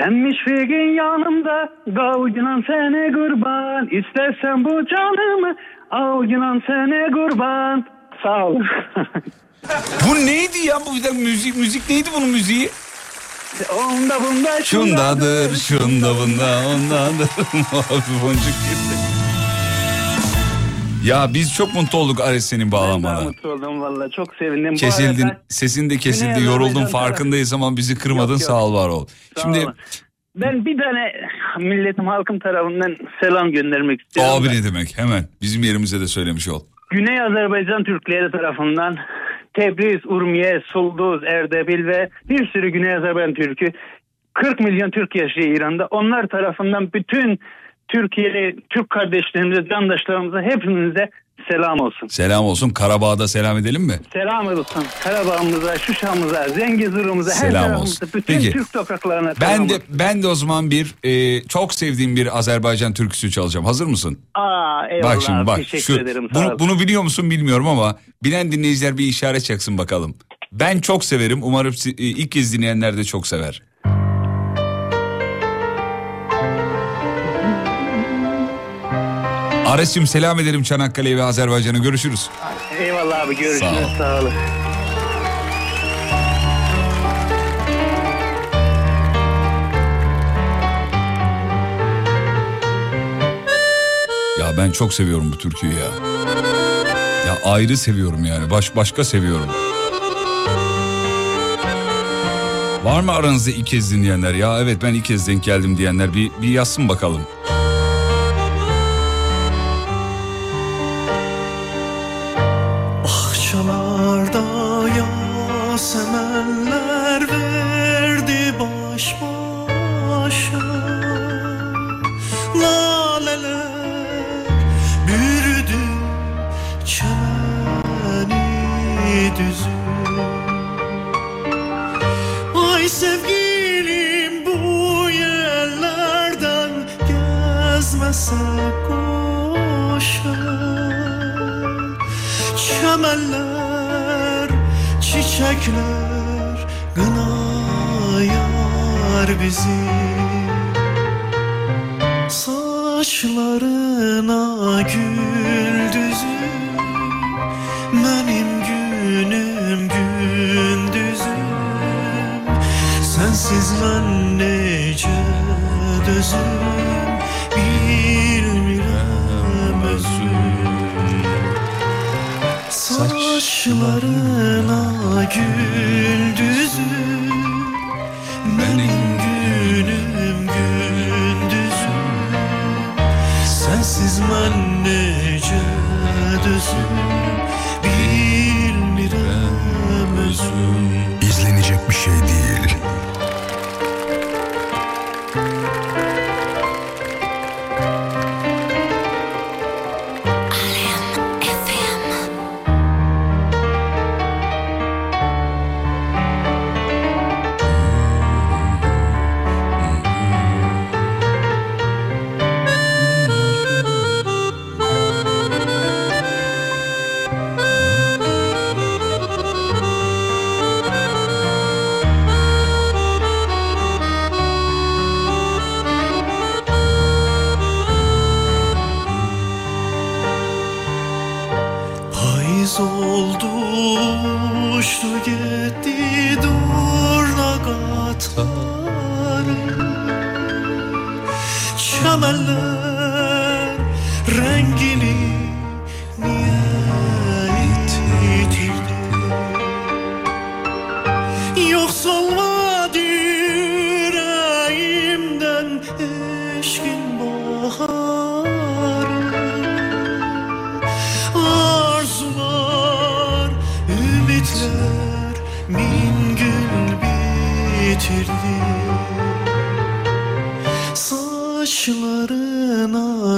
Senmiş figin yanımda kal günan sene kurban İstersen bu canımı al günan sene kurban Sağ ol. [LAUGHS] Bu neydi ya bu bir dakika, müzik müzik neydi bunun müziği? Onda bunda Şundadır, şunda bunda, ondadır. [LAUGHS] Mavi boncuk gitti. Ya biz çok mutlu olduk Ares senin Daha bağlamana. mutlu oldum valla çok sevindim. Kesildin, arada- sesin de kesildi, yoruldun farkındayız ama bizi kırmadın Yok, yok. sağ ol var ol. Sağ Şimdi olun. Ben bir tane milletim halkım tarafından selam göndermek istiyorum. abi ne demek hemen bizim yerimize de söylemiş ol. Güney Azerbaycan Türkleri tarafından Tebriz, Urmiye, Sulduz, Erdebil ve bir sürü Güney Azerbaycan Türk'ü 40 milyon Türk yaşıyor İran'da. Onlar tarafından bütün Türkiye'li Türk kardeşlerimize, candaşlarımıza hepinize selam olsun. Selam olsun Karabağ'da selam edelim mi? Selam olsun Karabağ'ımıza, Şuşa'mıza, Zengezur'umuza, her tarafımıza, bütün Peki. Türk topraklarına Ben selam de olsun. ben de o zaman bir e, çok sevdiğim bir Azerbaycan türküsü çalacağım. Hazır mısın? Aa, eyvallah bak şimdi bak. teşekkür Şu, ederim. bunu, bunu biliyor musun bilmiyorum ama bilen dinleyiciler bir işaret çaksın bakalım. Ben çok severim. Umarım e, ilk kez dinleyenler de çok sever. Ares'cim selam ederim Çanakkale'ye ve Azerbaycan'a. Görüşürüz. Eyvallah abi görüşürüz Sağ ol. sağ olun. Ya ben çok seviyorum bu türküyü ya. Ya ayrı seviyorum yani. Baş, başka seviyorum. Var mı aranızda ilk kez dinleyenler? Ya evet ben ilk kez denk geldim diyenler bir, bir yazsın bakalım. Payız oldu uçtu gitti durna katarı Çemenler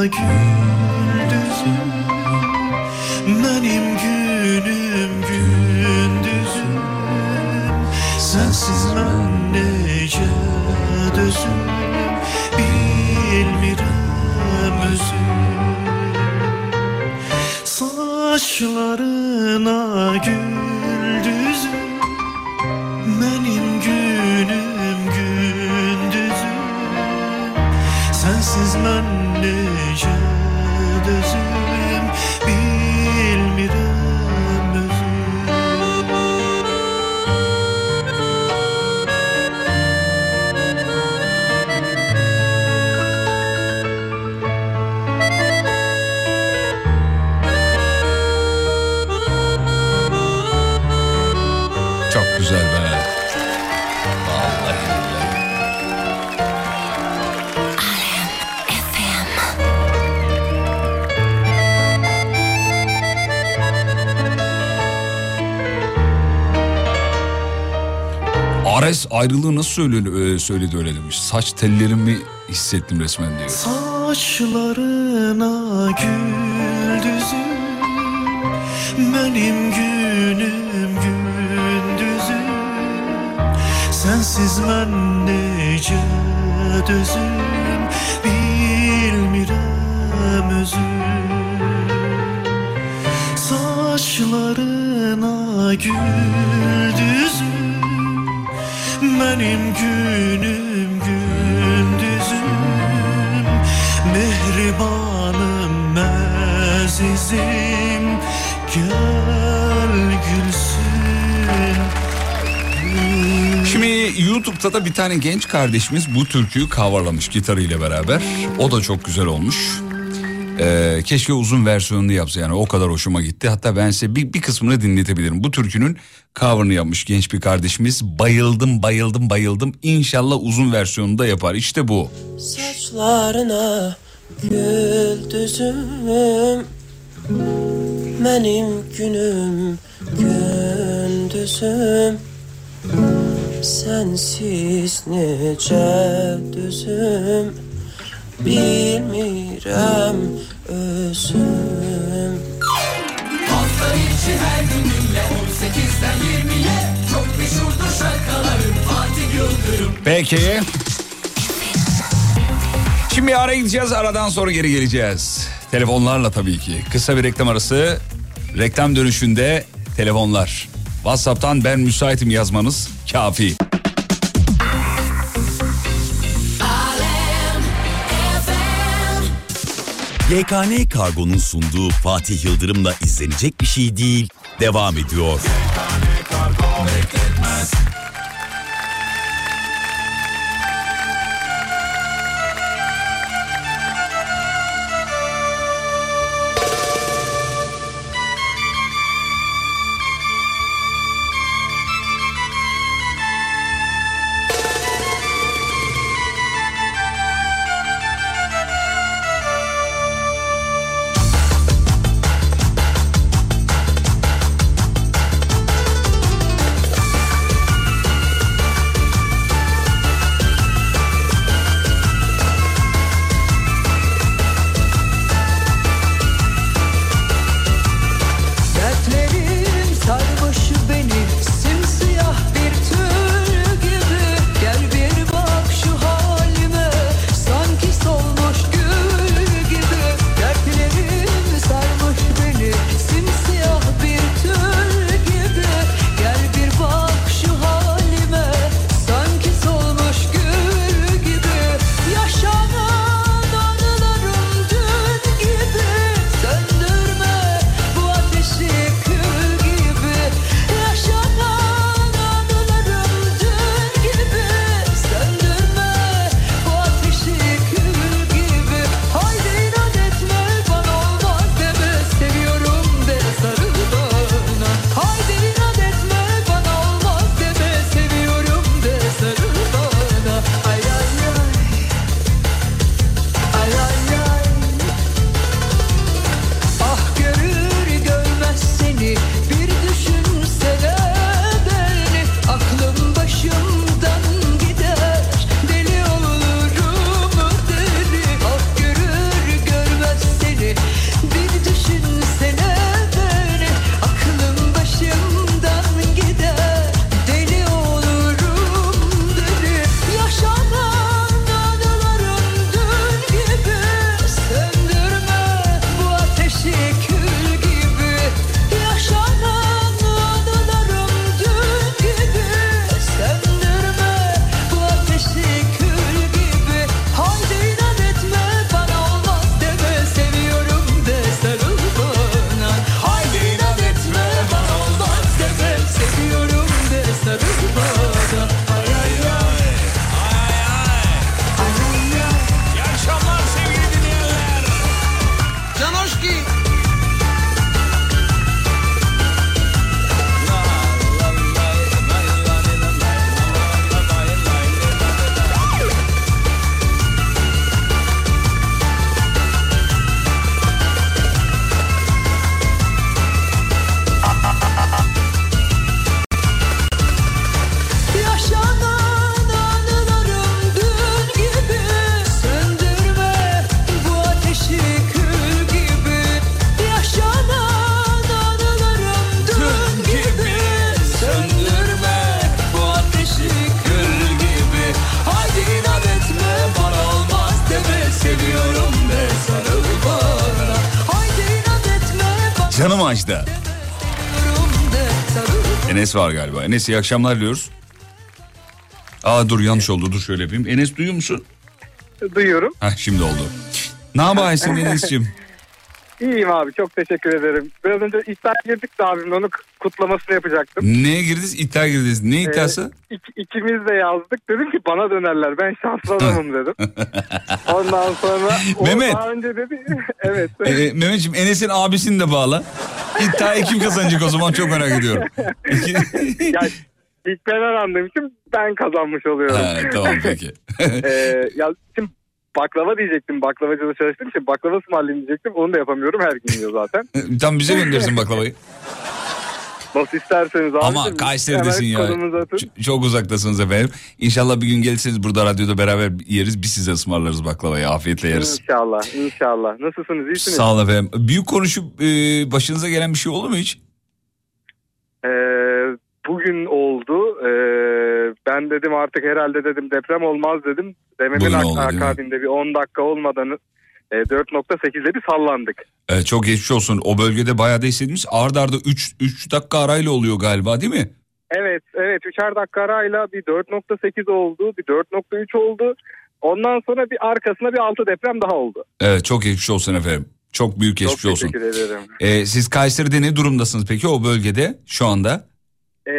Saçlarına güldüzüm ayrılığı nasıl söyledi, söyledi öyle demiş. Saç tellerimi hissettim resmen diyor. Saçlarına güldüzüm Benim günüm gündüzüm Sensiz ben nece dözüm Bilmirəm özüm Saçlarına güldüzüm Benim günüm gündüzüm Mehribanım azizim Gel gülsün Şimdi YouTube'da da bir tane genç kardeşimiz bu türküyü coverlamış gitarıyla beraber. O da çok güzel olmuş. Ee, keşke uzun versiyonunu yapsa yani o kadar hoşuma gitti. Hatta ben size bir, bir kısmını dinletebilirim. Bu türkünün cover'ını yapmış genç bir kardeşimiz. Bayıldım bayıldım bayıldım. İnşallah uzun versiyonunu da yapar. İşte bu. Saçlarına güldüzüm Benim günüm gündüzüm Sensiz nece düzüm Bilmirəm özüm Hafta içi her gün dinle 18'den 20'ye Çok meşhurdur şarkılarım Fatih Yıldırım Peki. Şimdi araya gideceğiz. Aradan sonra geri geleceğiz. Telefonlarla tabii ki. Kısa bir reklam arası. Reklam dönüşünde telefonlar. WhatsApp'tan ben müsaitim yazmanız kafi. YKN Kargo'nun sunduğu Fatih Yıldırım'la izlenecek bir şey değil. Devam ediyor. seviyorum Enes var galiba. Enes iyi akşamlar diyoruz. Aa dur yanlış oldu dur şöyle yapayım. Enes duyuyor musun? Duyuyorum. Heh şimdi oldu. Ne yapıyorsun Enes'ciğim? İyiyim abi çok teşekkür ederim. Biraz önce iddiaya girdik de abimle onun kutlamasını yapacaktım. Neye girdiniz? İddia girdiniz. Ne iddiası? Ee, ik- ikimiz de yazdık. Dedim ki bana dönerler. Ben şanslı [LAUGHS] adamım dedim. Ondan sonra o Mehmet. daha önce dedi. [LAUGHS] evet. Ee, Mehmetciğim Enes'in abisini de bağla. İddiayı kim kazanacak o zaman çok merak ediyorum. [LAUGHS] ya, ilk ben arandığım için ben kazanmış oluyorum. Ha, tamam peki. Ee, ya şimdi baklava diyecektim. Baklavacıda çalıştığım için baklava ısmarlayayım diyecektim. Onu da yapamıyorum. Her gün yiyor zaten. [LAUGHS] Tam bize göndersin baklavayı. Nasıl isterseniz abi. Ama Kayseri'desin ya. Çok uzaktasınız efendim. İnşallah bir gün gelirseniz burada radyoda beraber yeriz. Biz size ısmarlarız baklavayı. Afiyetle yeriz. İnşallah, inşallah. Nasılsınız, iyisiniz? Sağ olun efendim. Büyük konuşup e, başınıza gelen bir şey oldu mu hiç? Ee, bugün oldu. Ee, ben dedim artık herhalde dedim deprem olmaz dedim. Dememin oldu, akabinde bir 10 dakika olmadan e, 4.8'de bir sallandık. E, çok geçmiş olsun. O bölgede bayağı da hissediniz. Arda arda 3 3 dakika arayla oluyor galiba değil mi? Evet, evet. Üçer dakika arayla bir 4.8 oldu, bir 4.3 oldu. Ondan sonra bir arkasına bir 6 deprem daha oldu. Evet çok geçmiş olsun efendim. Çok büyük geçmiş Çok olsun. teşekkür ederim. E, siz Kayseri'de ne durumdasınız peki o bölgede şu anda? Ee,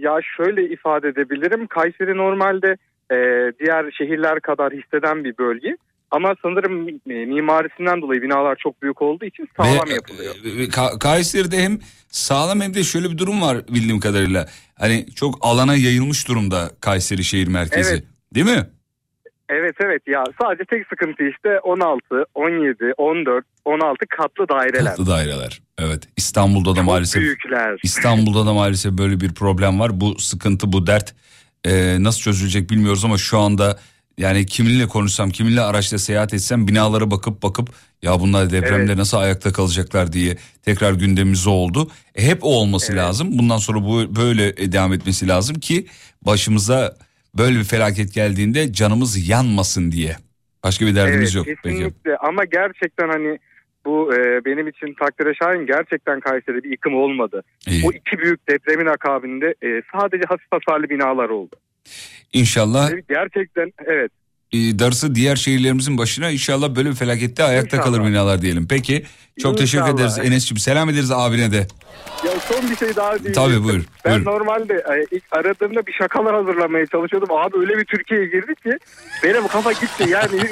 ya şöyle ifade edebilirim. Kayseri normalde e, diğer şehirler kadar hisseden bir bölge. Ama sanırım e, mimarisinden dolayı binalar çok büyük olduğu için sağlam Ve, yapılıyor. e, Ka- Kayseri'de hem sağlam hem de şöyle bir durum var bildiğim kadarıyla. Hani çok alana yayılmış durumda Kayseri şehir merkezi. Evet. Değil mi? Evet evet ya sadece tek sıkıntı işte 16, 17, 14, 16 katlı daireler. Katlı daireler. Evet. İstanbul'da da maalesef büyükler. İstanbul'da da maalesef böyle bir problem var. Bu sıkıntı, bu dert e, nasıl çözülecek bilmiyoruz ama şu anda yani kiminle konuşsam, kiminle araçla seyahat etsem binalara bakıp bakıp ya bunlar depremde Evet. nasıl ayakta kalacaklar diye tekrar gündemimize oldu. E, hep o olması lazım. Bundan sonra bu böyle devam etmesi lazım ki başımıza böyle bir felaket geldiğinde canımız yanmasın diye. Başka bir derdimiz evet, yok. Peki. Kesinlikle ama gerçekten hani bu e, benim için takdire şahin gerçekten Kayseri'de bir yıkım olmadı. İyi. O iki büyük depremin akabinde e, sadece hafif hasarlı binalar oldu. İnşallah Gerçekten evet. E, darısı diğer şehirlerimizin başına inşallah böyle bir felakette ayakta kalır binalar diyelim. Peki çok teşekkür İnşallah. ederiz Enes'ciğim. Selam ederiz abine de. Ya son bir şey daha diyeyim. Tabii, buyur, Ben buyur. normalde e, ilk aradığımda bir şakalar hazırlamaya çalışıyordum. Abi öyle bir Türkiye'ye girdik ki benim kafa gitti. Yani [LAUGHS]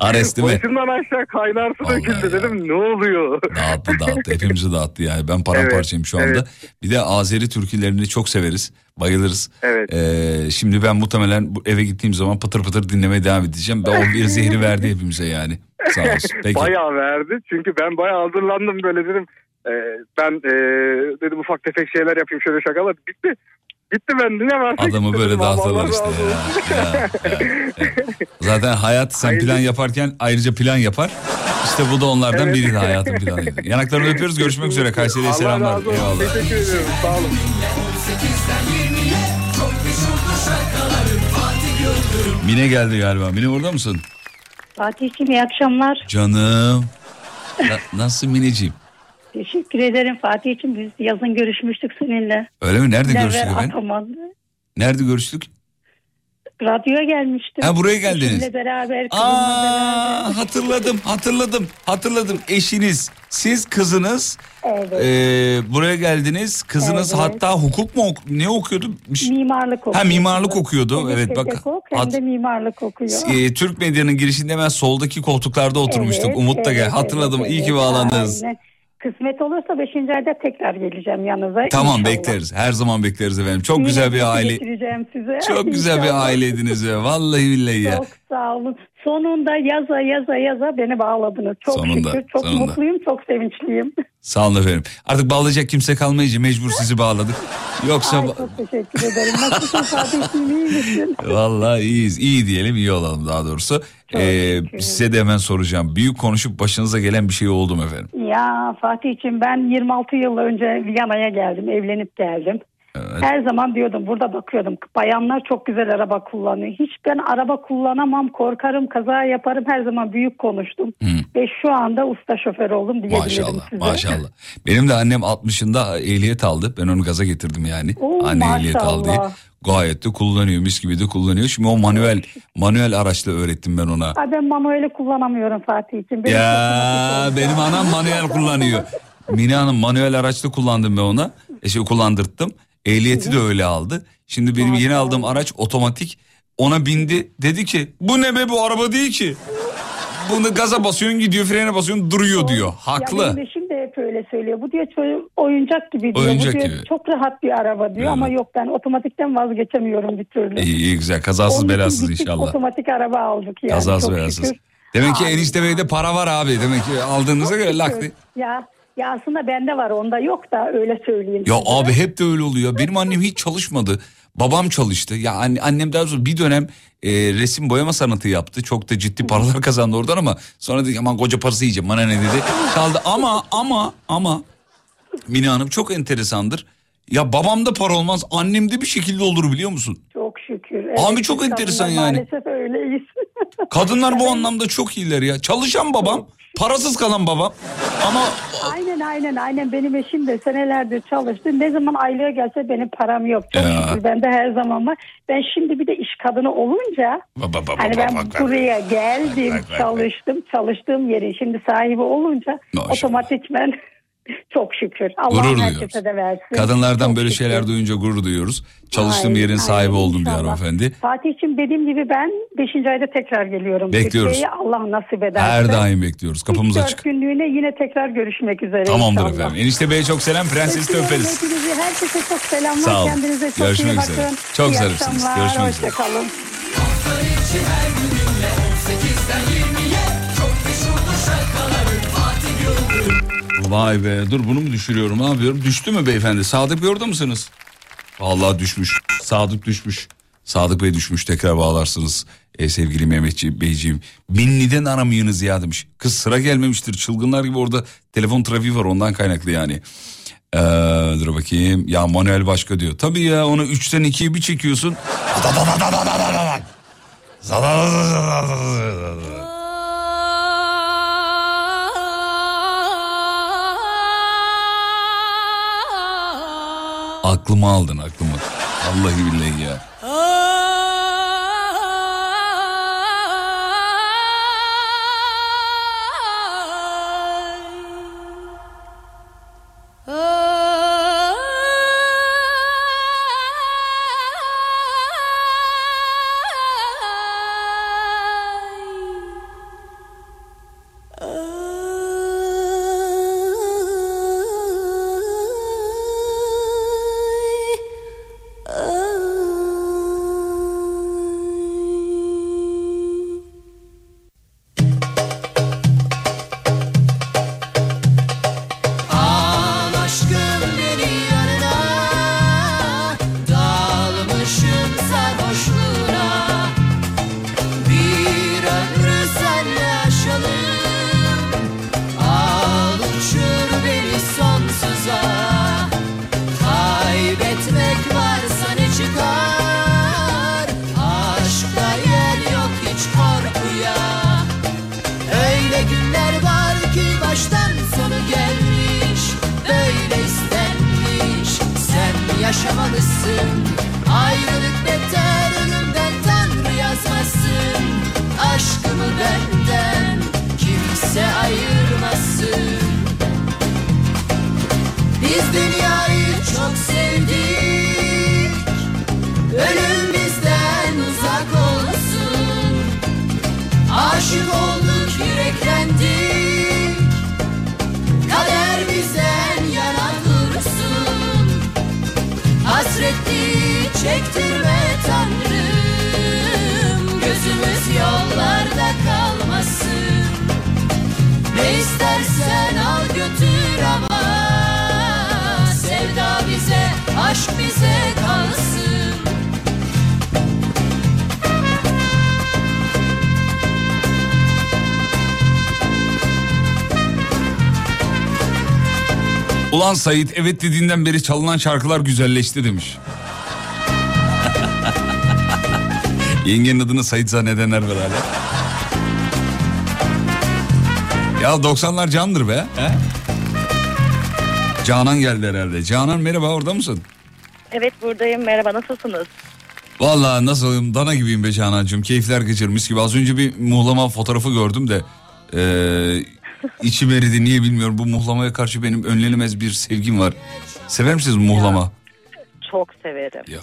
Ares değil mi? başından aşağı kaynar su döküldü dedim. Ne oluyor? Dağıttı dağıttı. Hepimizi dağıttı yani. Ben [LAUGHS] paramparçayım şu anda. evet. Bir de Azeri türkülerini çok severiz. Bayılırız. Evet. Ee, şimdi ben muhtemelen bu eve gittiğim zaman pıtır pıtır dinlemeye devam edeceğim. Ve o bir zehri verdi hepimize yani. Sağ olsun. Peki. Bayağı verdi. Çünkü ben bayağı hazırlandım böyle dedim. E, ben e, dedim ufak tefek şeyler yapayım şöyle şakalar. Bitti. Bitti ben dinlemezsek. Adamı gitti böyle dağıtırlar işte ya. Ya, ya, ya. Zaten hayat sen plan yaparken ayrıca plan yapar. İşte bu da onlardan Evet. biriydi hayatın planıydı. Yanaklarını öpüyoruz görüşmek üzere Kayseri'ye selamlar. Eyvallah. Teşekkür ediyorum. Sağ olun. 18'den 20'ye çok meşhurdu şarkılarım Fatih Yıldırım Mine geldi galiba. Mine orada mısın? Fatih'ciğim iyi akşamlar. Canım. Na- nasıl Mineciğim? Teşekkür ederim Fatih'ciğim. Biz yazın görüşmüştük seninle. Öyle mi? Nerede Never görüştük efendim? Ataman. Nerede görüştük? Radyoya gelmiştim. Ha, buraya geldiniz. Eşimle beraber, Aa, beraber. hatırladım, hatırladım, hatırladım. Eşiniz, siz kızınız Evet. eee, buraya geldiniz. Kızınız Evet. hatta hukuk mu ok- ne okuyordu? Şey- Mimarlık okuyor. Ha mimarlık okuyordu. Hem Evet bak. hem de mimarlık okuyor. eee, Türk medyanın girişinde hemen soldaki koltuklarda oturmuştuk. Evet, Umut da gel. evet, Hatırladım. evet, İyi ki evet. bağlandınız. Aynen. Kısmet olursa 5. ayda tekrar geleceğim yanınıza. Tamam İnşallah. bekleriz. Her zaman bekleriz efendim. Çok Yine güzel bir aile. size. Çok güzel bir aileydiniz ya. Vallahi billahi ya. Çok sağ olun. Sonunda yaza yaza yaza beni bağladınız. Çok Sonunda, şükür. Çok sonunda. mutluyum, çok sevinçliyim. Sağ olun efendim. Artık bağlayacak kimse kalmayınca mecbur sizi bağladık. Yoksa Ay, çok teşekkür ederim. Nasılsın Fatih'ciğim iyi misin? [LAUGHS] İyiyiz. İyi diyelim, iyi olalım daha doğrusu. Ee, size de hemen soracağım. Büyük konuşup başınıza gelen bir şey oldu mu efendim? Ya Fatih'ciğim ben 26 yıl önce Viyana'ya geldim. Evlenip geldim. Her zaman diyordum burada bakıyordum bayanlar çok güzel araba kullanıyor. Hiç ben araba kullanamam korkarım kaza yaparım her zaman büyük konuştum. Ve şu anda usta şoför oldum diyebilirim Maşallah size. maşallah. Benim de annem 60'ında ehliyet aldı. Ben onu gaza getirdim yani. Oo, Anne ehliyet aldı. maşallah. Gayet de kullanıyor mis gibi de kullanıyor. Şimdi o manuel manuel araçla öğrettim ben ona. Ay, ben manueli kullanamıyorum Fatih için. Benim Ya benim anam manuel kullanıyor. Mine Hanım manuel araçta kullandım ben ona. E şey kullandırttım. Ehliyeti de öyle aldı. Şimdi benim yeni aldığım araç otomatik. Ona bindi. Dedi ki bu ne be bu araba değil ki. Bunu gaza basıyorsun gidiyor frene basıyorsun duruyor diyor. Ya Haklı. benim eşim de hep öyle söylüyor. Bu diyor oyuncak gibi diyor. Oyuncak Bu diyor gibi. çok rahat bir araba diyor ama yok ben otomatikten vazgeçemiyorum bir türlü. İyi, iyi güzel kazasız Onun belasız inşallah. Otomatik araba aldık yani. Kazasız belasız. şükür. Demek ki enişte beyde para var abi. Demek ki aldığınıza göre lak. Ya, ya aslında bende var onda yok da öyle söyleyeyim. Ya size. abi hep de öyle oluyor. Benim annem hiç çalışmadı. Babam çalıştı. Ya anne- annem daha sonra bir dönem e, resim boyama sanatı yaptı. Çok da ciddi paralar kazandı oradan ama sonra dedi aman koca parası yiyeceğim bana ne dedi. Kaldı ama ama ama Mine Hanım çok enteresandır. Ya babamda para olmaz annemde bir şekilde olur biliyor musun? Çok şükür. Abi çok enteresan yani. Maalesef öyleyiz. Kadınlar bu [LAUGHS] anlamda çok iyiler ya. Çalışan babam, parasız kalan babam. Ama aynen aynen aynen benim eşim de senelerdir çalıştı. Ne zaman aylığa gelse benim param yok. Çok Ya. şükür bende her zaman var. Ben şimdi bir de iş kadını olunca Bak, bak, bak, hani bak, ben bak, bak. buraya geldim Bak, bak, bak. çalıştım çalıştığım yerin şimdi sahibi olunca Maşallah. otomatikmen çok şükür. Allah Gurur herkese de versin. kadınlardan Çok böyle şükür. şeyler duyunca gurur duyuyoruz. Çalıştığım Aynen, yerin sahibi aynen, oldum diyor hanımefendi. Fatih'ciğim dediğim gibi ben 5. ayda tekrar geliyorum. Bekliyoruz. Türkiye'ye Allah nasip ederse. Her daim bekliyoruz. Kapımız 3-4 açık. günlüğüne yine tekrar görüşmek üzere Tamamdır inşallah. efendim. Enişte Bey'e çok selam. Prensesi de öperiz. hepinizi. Herkese çok selamlar. Sağ olun. Kendinize çok Görüşmek iyi üzere. bakın. Çok İyi zarifsiniz. akşamlar. Görüşmek üzere. Hoşçakalın. Vay be dur bunu mu düşürüyorum ne yapıyorum? Düştü mü beyefendi? Sadık Bey orada mısınız? Vallahi düşmüş. Sadık düşmüş. Sadık Bey düşmüş tekrar bağlarsınız. E, sevgili Mehmetçi Beyciğim. Beni aramayınız ya demiş. Kız sıra gelmemiştir. Çılgınlar gibi orada telefon trafiği var ondan kaynaklı yani. Ee, dur bakayım. Ya Manuel başka diyor. Tabii ya onu 3'ten 2'ye bir çekiyorsun. [LAUGHS] Aklımı aldın aklımı. Vallahi billahi ya. Çektirme Tanrım Gözümüz yollarda kalmasın Ne istersen al götür ama Sevda bize, aşk bize kalsın Ulan Sait evet dediğinden beri çalınan şarkılar güzelleşti demiş. Yengenin adını Sait zannedenler var hala. Ya 90'lar candır be. He? Canan geldi herhalde. Canan merhaba orada mısın? Evet buradayım. Merhaba nasılsınız? Vallahi nasılım dana gibiyim be Canancığım. Keyifler geçirmiş gibi. Az önce bir muhlama fotoğrafı gördüm de... Ee, [LAUGHS] içim eridi niye bilmiyorum. Bu muhlamaya karşı benim önlenemez bir sevgim var. Sever misiniz muhlama? Çok severim. Ya.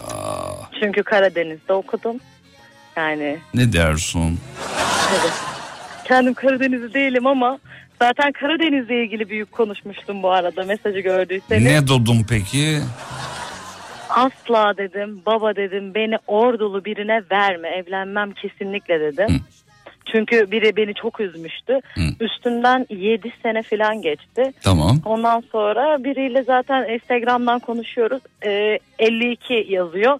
Çünkü Karadeniz'de okudum. Yani Ne dersin? evet. [LAUGHS] Kendim Karadenizli değilim ama zaten Karadeniz'le ilgili büyük konuşmuştum bu arada mesajı gördüyseniz. Ne dodun peki? Asla dedim baba dedim beni ordulu birine verme evlenmem kesinlikle dedim. Çünkü biri beni çok üzmüştü. Üstünden 7 sene falan geçti. Tamam. Ondan sonra biriyle zaten Instagram'dan konuşuyoruz. Ee, 52 yazıyor.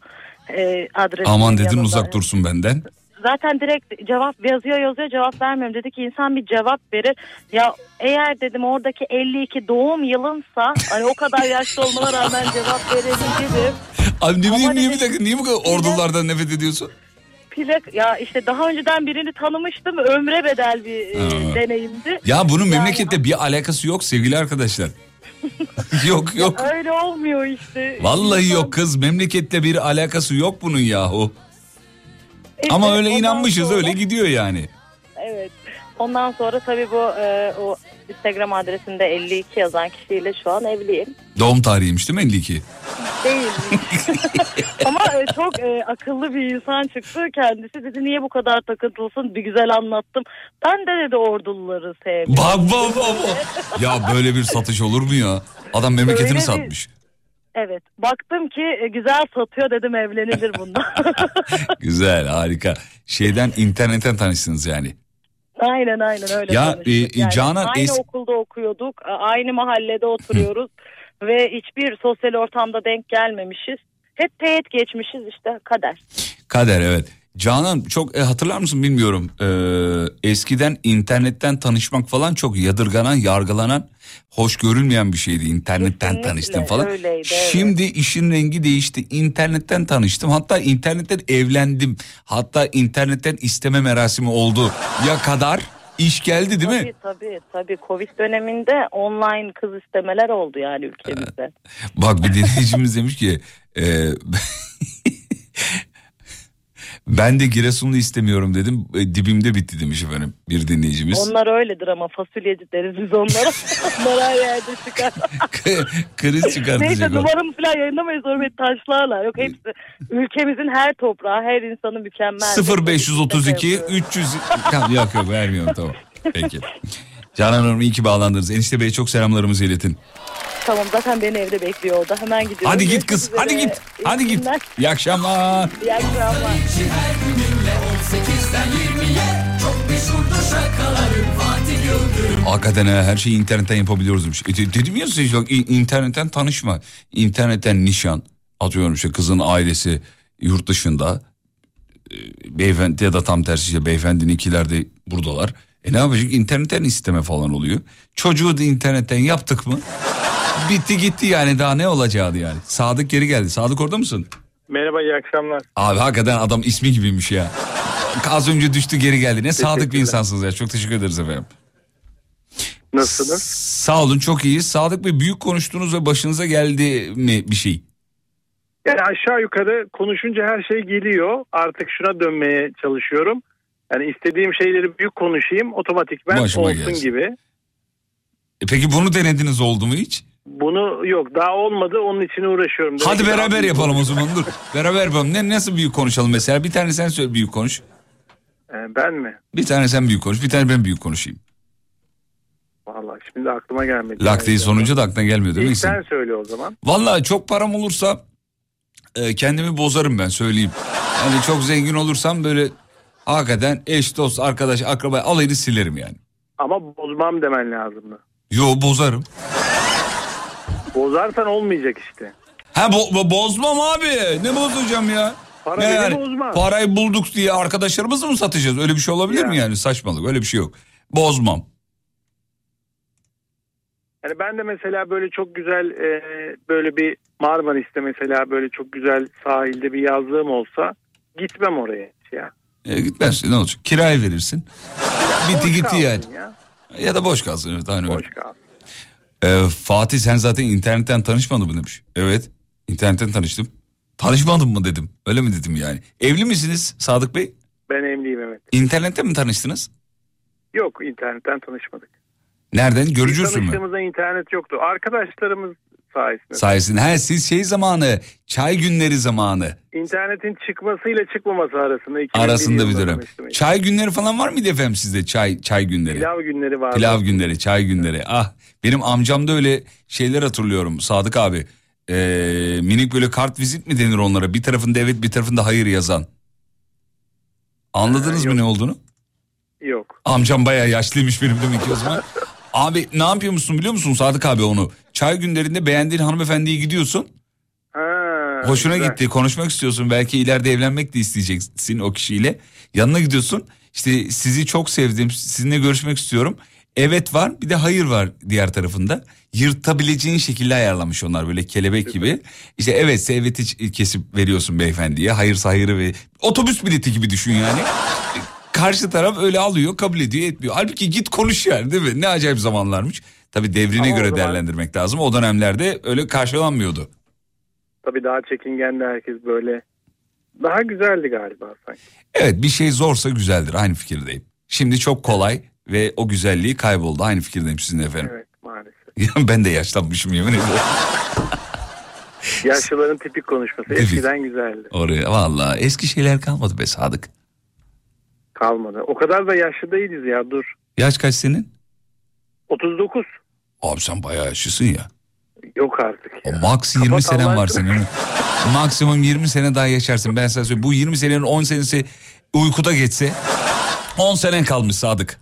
Adresi Aman dedin yanında. uzak dursun benden. Zaten direkt cevap yazıyor yazıyor cevap vermiyorum. Dedi ki insan bir cevap verir. Ya eğer dedim oradaki 52 doğum yılınsa hani o kadar yaşlı olmana rağmen cevap verelim dedim. [LAUGHS] Abi ne bileyim niye bir dakika niye bu kadar ordulardan nefret ediyorsun? Plak ya işte daha önceden birini tanımıştım. Ömre bedel bir e, Ha. deneyimdi. Ya bunun memlekette bir alakası yok sevgili arkadaşlar. [LAUGHS] yok yok. Ya öyle olmuyor işte. Vallahi yok kız memlekette bir alakası yok bunun yahu. İşte Ama öyle inanmışız sonra- öyle gidiyor yani. Evet. Ondan sonra tabii bu e, o Instagram adresinde 52 yazan kişiyle şu an evliyim. Doğum tarihiymiş değil mi 52? Değil. [LAUGHS] Ama e, çok e, akıllı bir insan çıktı. Kendisi dedi niye bu kadar takıntılısın? Bir güzel anlattım. Ben de dedi orduluları sevdim. Bak bak bak bak. Ya böyle bir satış olur mu ya? Adam memleketini Öyle satmış. Evet. Baktım ki e, güzel satıyor dedim evlenilir bundan. [LAUGHS] Güzel harika. Şeyden internetten tanıştınız yani. Aynen aynen öyle. Ya, konuştuk. e, Canan aynı es- okulda okuyorduk. Aynı mahallede oturuyoruz. [LAUGHS] ve hiçbir sosyal ortamda denk gelmemişiz. Hep teğet geçmişiz işte kader. Kader evet. Canan çok e, hatırlar mısın bilmiyorum. Ee, eskiden internetten tanışmak falan çok yadırganan, yargılanan, hoş görülmeyen bir şeydi. İnternetten Kesinlikle, tanıştım falan. öyleydi, evet. Şimdi işin rengi değişti. İnternetten tanıştım. Hatta internetten evlendim. Hatta internetten isteme merasimi oldu. Ya kadar iş geldi değil mi? Tabii tabii tabii Covid döneminde online kız istemeler oldu yani ülkemizde. Bak bir dinleyicimiz demiş ki e, [LAUGHS] ben de Giresunlu istemiyorum dedim. E, dibimde bitti demiş efendim bir dinleyicimiz. Onlar öyledir ama fasulyeci deriz biz onlara. [LAUGHS] Onlar her yerde çıkar. Kriz Neyse çıkartacak o. numaramı falan yayınlamayız beni taşlarlar. Yok hepsi ülkemizin her toprağı her insanı mükemmel. 0532 300 tamam, yok yok vermiyorum tamam. Peki. Canan Hanım iyi ki bağlandınız. Enişte Bey'e çok selamlarımızı iletin. Tamam zaten beni evde bekliyor orada. Hemen gidiyorum. Hadi git kız üzere. hadi git. İyi Hadi git. günler. İyi akşamlar. İyi akşamlar. 18'den 20'ye çok meşhurdur şakalarım Fatih Yıldırım Hakikaten ha, her şeyi internetten yapabiliyoruz demiş. E, de- dedim ya işte bak, internetten tanışma. İnternetten nişan. Atıyorum işte kızın ailesi yurt dışında. E, beyefendi ya da tam tersi işte beyefendininkiler de buradalar. E ne yapacak? İnternetten isteme falan oluyor. Çocuğu da internetten yaptık mı? Bitti gitti yani daha ne olacaktı yani. Sadık geri geldi. Sadık orada mısın? Merhaba iyi akşamlar. Abi hakikaten adam ismi gibiymiş ya. Az önce düştü geri geldi. Ne sadık bir insansınız ya. Çok teşekkür ederiz efendim. Nasılsınız? Sağ olun çok iyiyiz. Sadık Bey büyük konuştunuz ve başınıza geldi mi bir şey? Yani aşağı yukarı konuşunca her şey geliyor. Artık şuna dönmeye çalışıyorum. Yani istediğim şeyleri büyük konuşayım otomatikmen Başıma olsun gelsin. gibi. E peki bunu denediniz oldu mu hiç? Bunu yok daha olmadı onun için uğraşıyorum. Demek Hadi beraber yapalım o zaman dur. beraber yapalım. Ne, nasıl büyük konuşalım mesela? Bir tane sen söyle büyük konuş. Ee, ben mi? Bir tane sen büyük konuş. Bir tane ben büyük konuşayım. Vallahi şimdi aklıma gelmedi. Lak değil sonunca da aklına gelmiyor değil mi? İlk sen söyle o zaman. Vallahi çok param olursa e, kendimi bozarım ben söyleyeyim. Yani çok zengin olursam böyle hakikaten eş dost arkadaş akraba alayını silerim yani. Ama bozmam demen lazımdı. Yo bozarım. Bozarsan olmayacak işte. Ha bo- bo- bozmam abi. Ne bozacağım ya? Para Ne yani? bozmaz. Parayı bulduk diye arkadaşlarımızı mı satacağız? Öyle bir şey olabilir mi yani? Saçmalık öyle bir şey yok. Bozmam. Yani ben de mesela böyle çok güzel e, böyle bir Marmaris'te mesela böyle çok güzel sahilde bir yazlığım olsa gitmem oraya ya. E, gitmezsin ne olacak? Kiraya verirsin. [LAUGHS] Bitti gitti yani. Ya. Ya da boş kalsın evet öyle. Boş kalsın. Ee, Fatih sen zaten internetten tanışmadın mı demiş. Evet internetten tanıştım. Tanışmadın mı dedim. Öyle mi dedim yani. Evli misiniz Sadık Bey? Ben evliyim evet. İnternetten mi tanıştınız? Yok internetten tanışmadık. Nereden? Görücü usulü mü? Tanıştığımızda internet yoktu. Arkadaşlarımız sayesinde. Sayesinde. Ha siz şey zamanı, çay günleri zamanı İnternetin çıkmasıyla çıkmaması arasında. 2001 arasında bir dönem. Çay günleri falan var mıydı efendim sizde? Çay çay günleri. Pilav günleri vardı. Pilav günleri, çay günleri. Ah benim amcamda öyle şeyler hatırlıyorum Sadık abi. Ee, minik böyle kart vizit mi denir onlara? Bir tarafında evet bir tarafında hayır yazan. Anladınız mı ne olduğunu? Yok. Amcam bayağı yaşlıymış benim demek ki o zaman. [LAUGHS] Abi ne yapıyor musun biliyor musun Sadık abi onu? Çay günlerinde beğendiğin hanımefendiye gidiyorsun. Ha, Hoşuna güzel. gitti konuşmak istiyorsun belki ileride evlenmek de isteyeceksin o kişiyle. Yanına gidiyorsun işte sizi çok sevdim sizinle görüşmek istiyorum. Evet var bir de hayır var diğer tarafında. Yırtabileceğin şekilde ayarlamış onlar böyle kelebek gibi. İşte evetse evet'i kesip veriyorsun beyefendiye. Hayırsa hayırı ve otobüs bileti gibi düşün yani. Karşı taraf öyle alıyor kabul ediyor etmiyor. Halbuki git konuş yani değil mi? Ne acayip zamanlarmış. Tabii devrine Ama göre zaman- değerlendirmek lazım. O dönemlerde öyle karşılanmıyordu. Tabii daha çekingendi herkes böyle. Daha güzeldi galiba sanki. Evet bir şey zorsa güzeldir aynı fikirdeyim. Şimdi çok kolay ve o güzelliği kayboldu aynı fikirdeyim sizinle efendim. Evet maalesef. [LAUGHS] Ben de yaşlanmışım yemin ediyorum. [LAUGHS] Yaşlıların tipik konuşması Tipik. eskiden güzeldi. Oraya valla eski şeyler kalmadı be Sadık. Kalmadı. O kadar da yaşlı değiliz ya dur. Yaş kaç senin? 39. Abi sen bayağı yaşlısın ya. Yok artık. O max 20 Kapat senen var senin. Maksimum 20 sene daha yaşarsın. Ben sana söyleyeyim. Bu 20 senenin 10 senesi uykuda geçse 10 senen kalmış Sadık.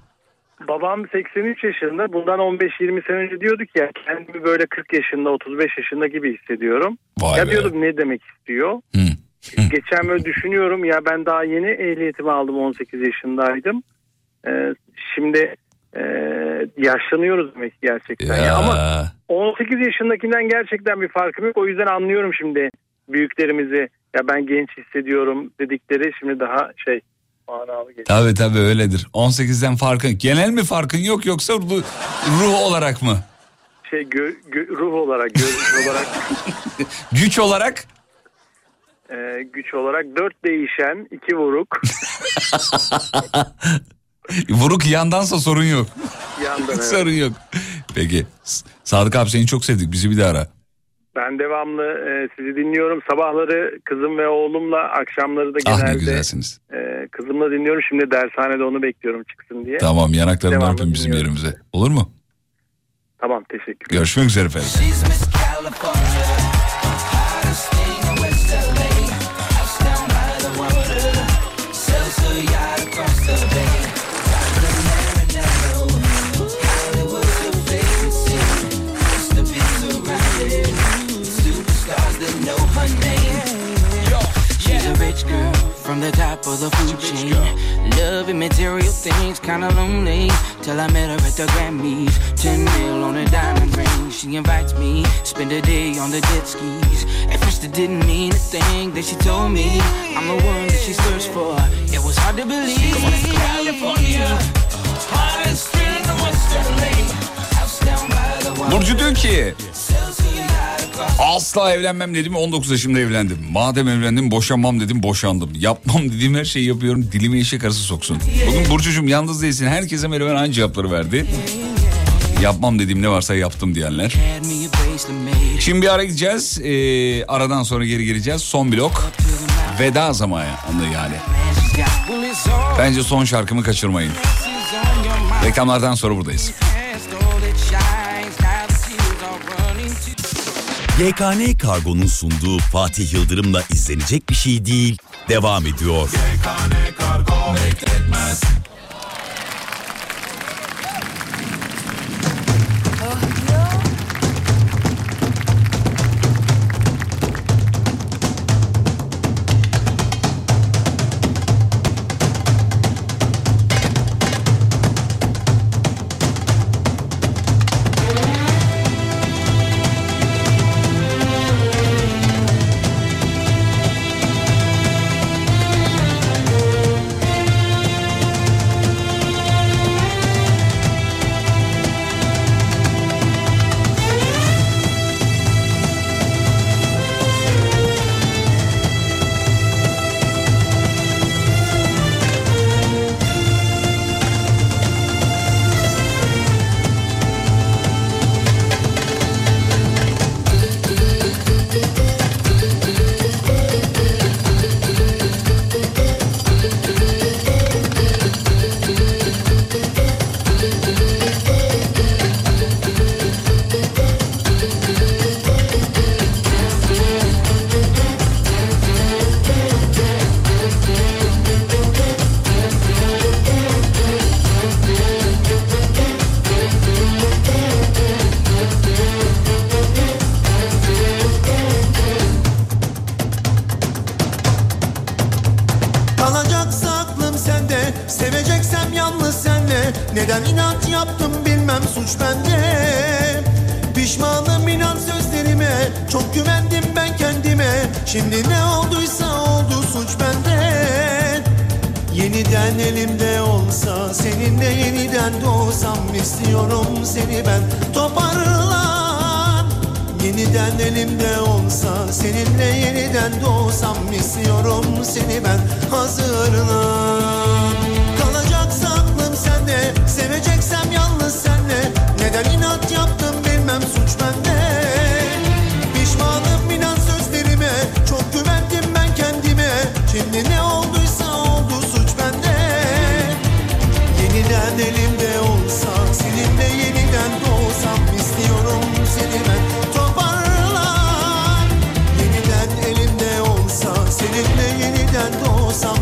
Babam 83 yaşında. Bundan 15-20 sene önce diyorduk ya kendimi böyle 40 yaşında 35 yaşında gibi hissediyorum. Vay ya be. diyordum ne demek istiyor. Geçen böyle düşünüyorum ya ben daha yeni ehliyetimi aldım 18 yaşındaydım. Ee, şimdi e, yaşlanıyoruz demek gerçekten. Ya. ama 18 yaşındakinden gerçekten bir farkım yok. O yüzden anlıyorum şimdi büyüklerimizi. Ya ben genç hissediyorum dedikleri şimdi daha şey manalı geliyor. Tabii tabii öyledir. 18'den farkın. Genel mi farkın yok yoksa ruh, ruh olarak mı? Şey gö- gö- ruh olarak, görünüş [LAUGHS] olarak, Güç olarak? e, güç olarak dört değişen, iki vuruk. [LAUGHS] Vuruk yandansa sorun yok. Yandan [LAUGHS] evet. sorun yok. Peki. Sadık abi seni çok sevdik. Bizi bir daha ara. Ben devamlı e, sizi dinliyorum. Sabahları kızım ve oğlumla, akşamları da Ah ne genelde güzelsiniz. e, kızımla dinliyorum. Şimdi dershanede onu bekliyorum çıksın diye. Tamam yanaklarından öpün bizim dinliyorum. yerimize. Olur mu? Tamam teşekkür Görüşmek üzere efendim. From the top of the food chain. Loving material things, kinda lonely. Till I met her at the Grammys. 10 mil on a diamond ring. She invites me, spend a day on the jet skis. At first it didn't mean a thing. Then she told me I'm the one that she searched for. It was hard to believe. California, hottest in the Western Lake. Burcu diyor ki asla evlenmem dedim 19 yaşımda evlendim. Madem evlendim boşanmam dedim boşandım. Yapmam dediğim her şeyi yapıyorum dilime eşek arası soksun. Bugün Burcucuğum yalnız değilsin herkese merhaba aynı cevapları verdi. Yapmam dediğim ne varsa yaptım diyenler. Şimdi bir ara gideceğiz. Ee, aradan sonra geri geleceğiz. Son blok. Veda zamanı yani. Bence son şarkımı kaçırmayın. Reklamlardan sonra buradayız. YKN Kargo'nun sunduğu Fatih Yıldırım'la izlenecek bir şey değil devam ediyor. Seveceksem suç bende Pişmanım inan sözlerime. Çok güvendim ben kendime. Şimdi ne olduysa oldu suç bende. Yeniden elimde olsa Seninle yeniden doğsam istiyorum seni ben. Toparlan. Yeniden elimde olsa Seninle yeniden doğsam istiyorum seni ben. Hazırlan. Kalacaksa aklım sende Seveceksem yalnız Neden inat yaptım bilmem suç bende. Pişmanım inan sözlerime Çok güvendim ben kendime. Şimdi ne olduysa oldu suç bende. Yeniden elimde olsa Seninle yeniden doğsam istiyorum seni ben. Toparlan. Yeniden elimde olsa Seninle yeniden doğsam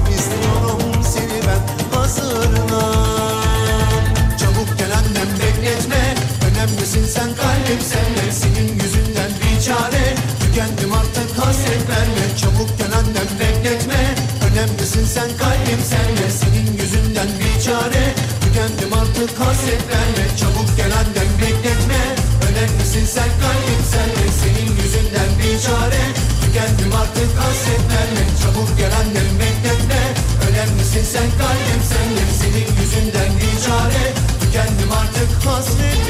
Önemlisin sen kalbim senle Senin yüzünden bir çare. Tükendim artık hasret verme. Çabuk gel annem bekletme. Önemlisin sen kalbim senle Senin yüzünden bir çare. Tükendim artık hasret verme. Çabuk gel annem bekletme. Önemlisin sen kalbim senle Senin yüzünden bir çare. Tükendim artık hasret verme. Çabuk gel annem bekletme. Önemlisin sen kalbim senle Senin yüzünden bir çare. Tükendim artık hasret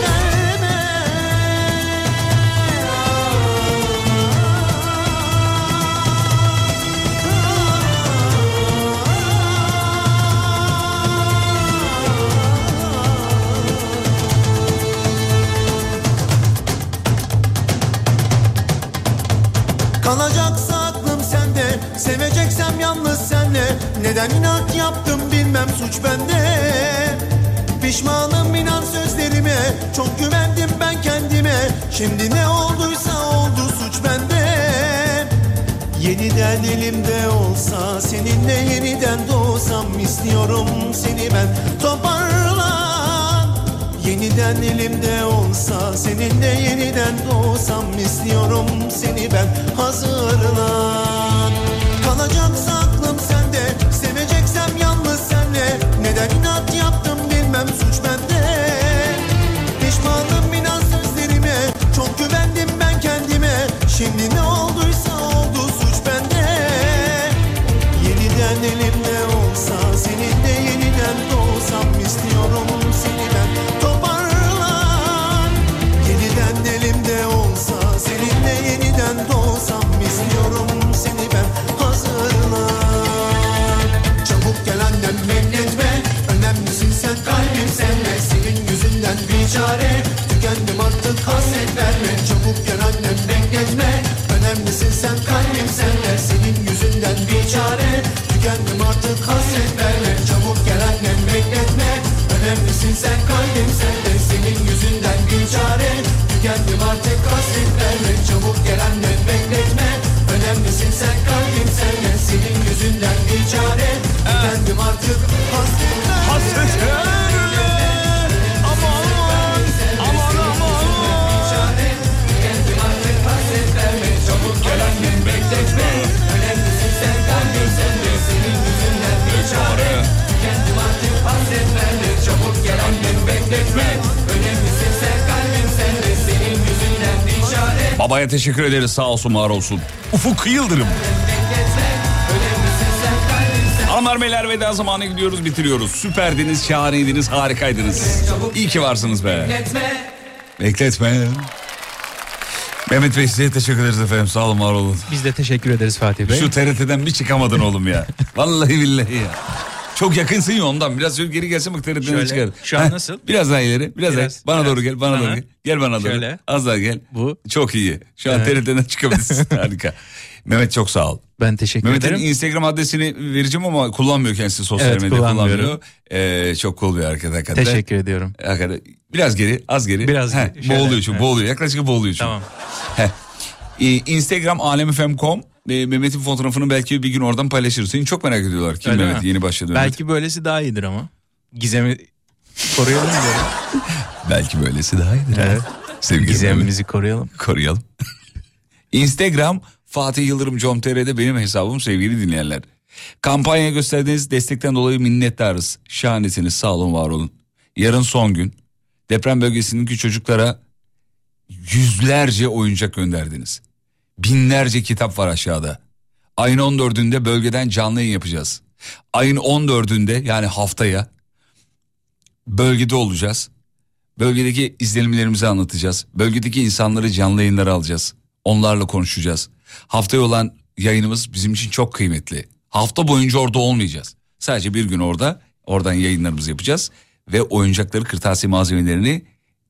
Neden inat yaptım bilmem suç bende. Pişmanım inan sözlerime Çok güvendim ben kendime. Şimdi ne olduysa oldu suç bende. Yeniden elimde olsa Seninle yeniden doğsam istiyorum seni ben. Toparlan. Yeniden elimde olsa Seninle yeniden doğsam istiyorum seni ben. Hazırlan. Kalacaksa teşekkür ederiz sağ olsun var olsun. Ufuk Yıldırım. Hanımlar beyler veda zamanı gidiyoruz bitiriyoruz. Süperdiniz, şahaneydiniz, harikaydınız. İyi ki varsınız be. Bekletme Bekletme. Mehmet Bey size teşekkür ederiz efendim. Sağ olun var olun. Biz de teşekkür ederiz Fatih Bey. Şu TRT'den bir çıkamadın oğlum ya. [LAUGHS] Vallahi billahi ya. Çok yakınsın ya ondan. Biraz şöyle geri gelsem bak Şöyle, çıkar. şu an nasıl? Biraz daha ileri. Biraz, Biraz, daha. Bana biraz. doğru gel. Bana Aha. doğru gel. Gel bana doğru. Şöyle. Az daha gel. Bu. Çok iyi. Şu an. TRT'den çıkabilirsin. [LAUGHS] Harika. Mehmet çok sağ ol. Ben teşekkür Mehmet'in ederim. Instagram adresini vereceğim ama kullanmıyor kendisi sosyal Evet, medya kullanmıyorum. kullanmıyor. Ee, çok cool bir hareket hakikaten. Teşekkür ediyorum. Hakikaten. Biraz geri, az geri. Biraz Heh, geri, boğuluyor çünkü, evet. boğuluyor. Yaklaşık boğuluyor çünkü. Tamam. Heh. Instagram alemfm.com e, Mehmet'in fotoğrafını belki bir gün oradan paylaşırız. Seni çok merak ediyorlar. Kim Öyle Mehmet? mi? Yeni başladı Mehmet. Belki böylesi daha iyidir ama. Gizemi koruyalım diyorum. [LAUGHS] Belki böylesi daha iyidir. Evet. Sevgili Gizemimizi koruyalım. Koruyalım. [LAUGHS] Instagram Fatih Yıldırım com.tr'de benim hesabım sevgili dinleyenler. Kampanya gösterdiğiniz destekten dolayı minnettarız. Şahanesiniz sağ olun var olun. Yarın son gün. Deprem bölgesindeki çocuklara yüzlerce oyuncak gönderdiniz. Binlerce kitap var aşağıda. Ayın 14'ünde bölgeden canlı yayın yapacağız. Ayın 14'ünde yani haftaya bölgede olacağız. Bölgedeki izlenimlerimizi anlatacağız. Bölgedeki insanları canlı yayınlara alacağız. Onlarla konuşacağız. Haftaya olan yayınımız bizim için çok kıymetli. Hafta boyunca orada olmayacağız. Sadece bir gün orada oradan yayınlarımızı yapacağız. Ve oyuncakları kırtasiye malzemelerini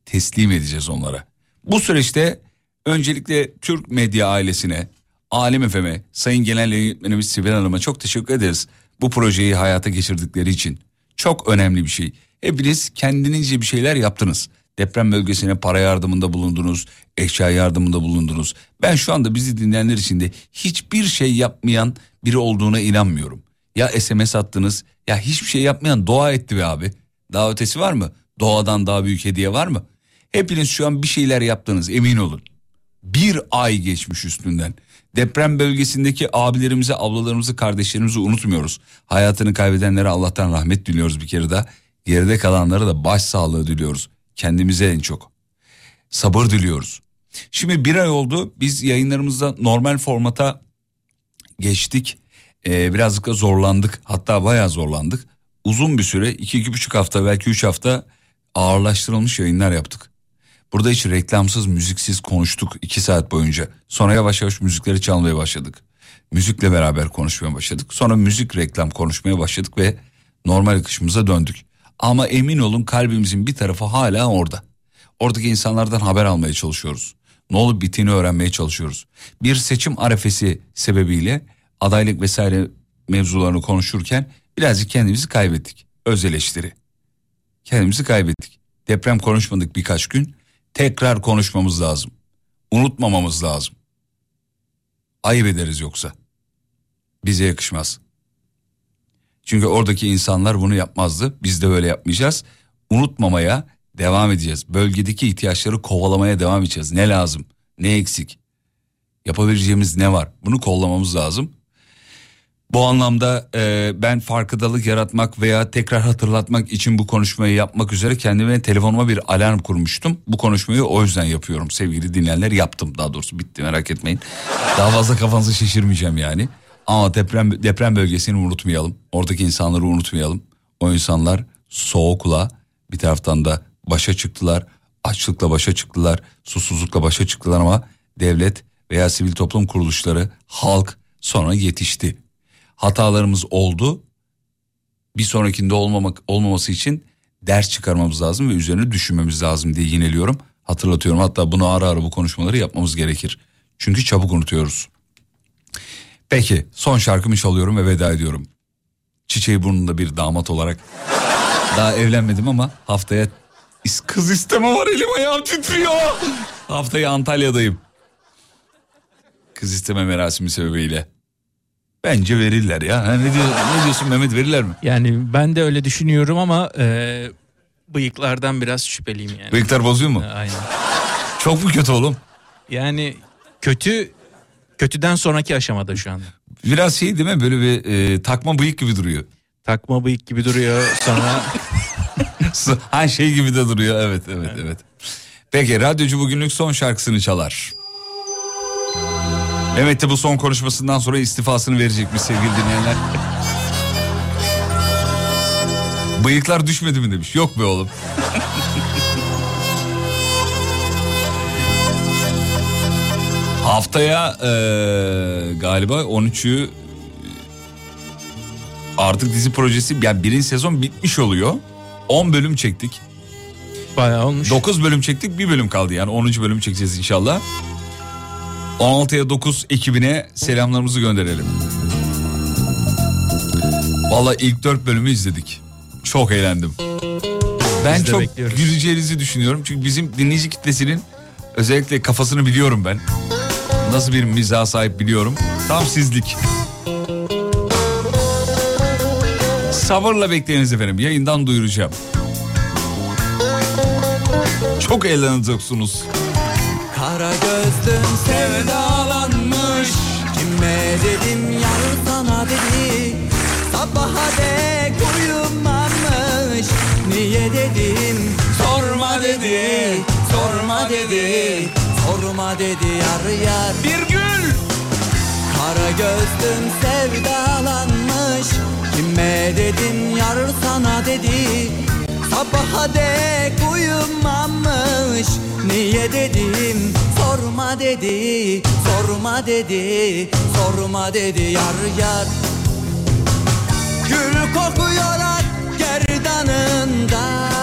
teslim edeceğiz onlara. Bu süreçte öncelikle Türk medya ailesine, Alem FM'e, Sayın Genel Yönetmenimiz Sibel Hanım'a çok teşekkür ederiz. Bu projeyi hayata geçirdikleri için. Çok önemli bir şey. Hepiniz kendinizce bir şeyler yaptınız. Deprem bölgesine para yardımında bulundunuz, eşya yardımında bulundunuz. Ben şu anda bizi dinleyenler için de hiçbir şey yapmayan biri olduğuna inanmıyorum. Ya SMS attınız ya hiçbir şey yapmayan dua etti be abi. Daha ötesi var mı? Doğadan daha büyük hediye var mı? Hepiniz şu an bir şeyler yaptınız emin olun. Bir ay geçmiş üstünden. Deprem bölgesindeki abilerimizi, ablalarımızı, kardeşlerimizi unutmuyoruz. Hayatını kaybedenlere Allah'tan rahmet diliyoruz bir kere daha. Geride kalanlara da baş sağlığı diliyoruz. Kendimize en çok. Sabır diliyoruz. Şimdi bir ay oldu biz yayınlarımızda normal formata geçtik. Ee, birazcık da zorlandık hatta bayağı zorlandık. Uzun bir süre iki iki buçuk hafta belki üç hafta ağırlaştırılmış yayınlar yaptık. Burada hiç reklamsız müziksiz konuştuk iki saat boyunca. Sonra yavaş yavaş müzikleri çalmaya başladık. Müzikle beraber konuşmaya başladık. Sonra müzik reklam konuşmaya başladık ve normal akışımıza döndük. Ama emin olun kalbimizin bir tarafı hala orada. Oradaki insanlardan haber almaya çalışıyoruz. Ne olup bittiğini öğrenmeye çalışıyoruz. Bir seçim arefesi sebebiyle adaylık vesaire mevzularını konuşurken birazcık kendimizi kaybettik. Öz eleştiri. Kendimizi kaybettik. Deprem konuşmadık birkaç gün. Tekrar konuşmamız lazım. Unutmamamız lazım. Ayıp ederiz yoksa. Bize yakışmaz. Çünkü oradaki insanlar bunu yapmazdı. Biz de öyle yapmayacağız. Unutmamaya devam edeceğiz. Bölgedeki ihtiyaçları kovalamaya devam edeceğiz. Ne lazım? Ne eksik? Yapabileceğimiz ne var? Bunu kollamamız lazım. Bu anlamda e, ben farkındalık yaratmak veya tekrar hatırlatmak için bu konuşmayı yapmak üzere kendime telefonuma bir alarm kurmuştum. Bu konuşmayı o yüzden yapıyorum sevgili dinleyenler yaptım daha doğrusu bitti merak etmeyin. Daha fazla kafanızı şişirmeyeceğim yani. Ama deprem deprem bölgesini unutmayalım. Oradaki insanları unutmayalım. O insanlar soğukla bir taraftan da başa çıktılar. Açlıkla başa çıktılar. Susuzlukla başa çıktılar ama devlet veya sivil toplum kuruluşları, halk sonra yetişti. Hatalarımız oldu. Bir sonrakinde olmamak olmaması için ders çıkarmamız lazım ve üzerine düşünmemiz lazım diye yineliyorum. Hatırlatıyorum hatta bunu ara ara bu konuşmaları yapmamız gerekir. Çünkü çabuk unutuyoruz. Peki son şarkımı çalıyorum ve veda ediyorum. Çiçeği burnunda bir damat olarak. Daha evlenmedim ama haftaya kız isteme var elim ayağım titriyor. Haftaya Antalya'dayım. Kız isteme merasimi sebebiyle. Bence verirler ya. Ha, ne, diyor, ne diyorsun Mehmet verirler mi? Yani ben de öyle düşünüyorum ama e, bıyıklardan biraz şüpheliyim yani. Bıyıklar bozuyor mu? Aynen. Çok mu kötü oğlum? Yani kötü kötüden sonraki aşamada şu anda. Biraz şey değil mi böyle bir e, takma bıyık gibi duruyor. Takma bıyık gibi duruyor sonra [LAUGHS] ha şey gibi de duruyor evet evet evet. Peki radyocu bugünlük son şarkısını çalar. Evet de bu son konuşmasından sonra istifasını verecekmiş sevgili dinleyenler. Bıyıklar düşmedi mi demiş. Yok be oğlum. Haftaya eee, galiba 13'ü artık dizi projesi yani birinci sezon bitmiş oluyor. 10 bölüm çektik. Bayağı olmuş. 9 bölüm çektik bir bölüm kaldı yani 10. bölüm çekeceğiz inşallah. 16'ya 9 ekibine selamlarımızı gönderelim. Valla ilk 4 bölümü izledik. Çok eğlendim. Ben Biz çok bekliyoruz. güleceğinizi düşünüyorum. Çünkü bizim dinleyici kitlesinin özellikle kafasını biliyorum ben. Nasıl bir mizaha sahip biliyorum. Tam sizlik. Sabırla bekleyiniz efendim. Yayından duyuracağım. Çok eğleneceksiniz. Gözlüm sevdalanmış. Kime dedim yar sana dedi. Sabaha dek uyumamış Niye dedim? Sorma dedi Sorma dedi. Sorma dedi yar yar. Bir gül. Kara gözlüm sevdalanmış. Kime dedin yar sana dedi Sabaha dek uyumamış. Niye dedim? Sorma dedi Sorma dedi Sorma dedi yar yar. Gül kokuyor ak gerdanında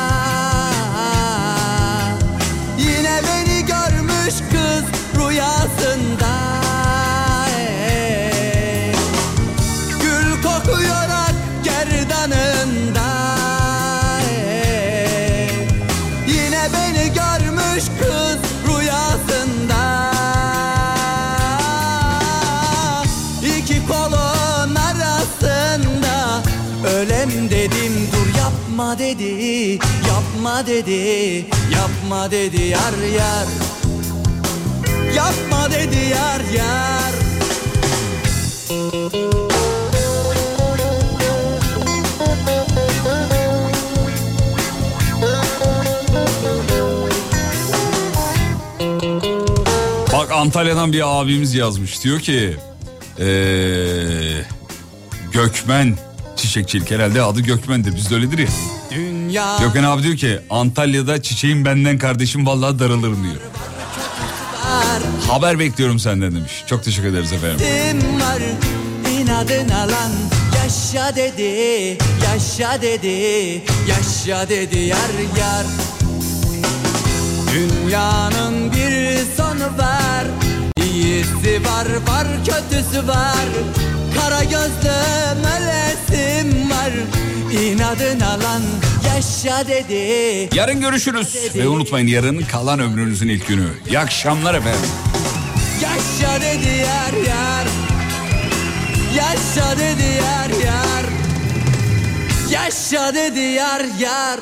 yapma dedi Yapma dedi Yapma dedi yar yar Yapma dedi yar yar Bak Antalya'dan bir abimiz yazmış. Diyor ki eee, Gökmen çiçekçilik herhalde adı Gökmen'dir. Bizde öyledir ya. Dünya Gökmen abi diyor ki Antalya'da çiçeğim benden kardeşim vallahi darılırım diyor. Haber bekliyorum senden demiş. Çok teşekkür ederiz efendim. Var inadına lan Yaşa dedi Yaşa dedi Yaşa dedi yar yar Dünyanın bir sonu var İyisi var var kötüsü var Kara gözlüm ölesim var İnadına lan Yaşa dedi Yarın görüşürüz. Ve unutmayın yarın kalan ömrünüzün ilk günü. İyi akşamlar efendim. Yaşa dedi yar yar Yaşa dedi yar yar Yaşa dedi yar yar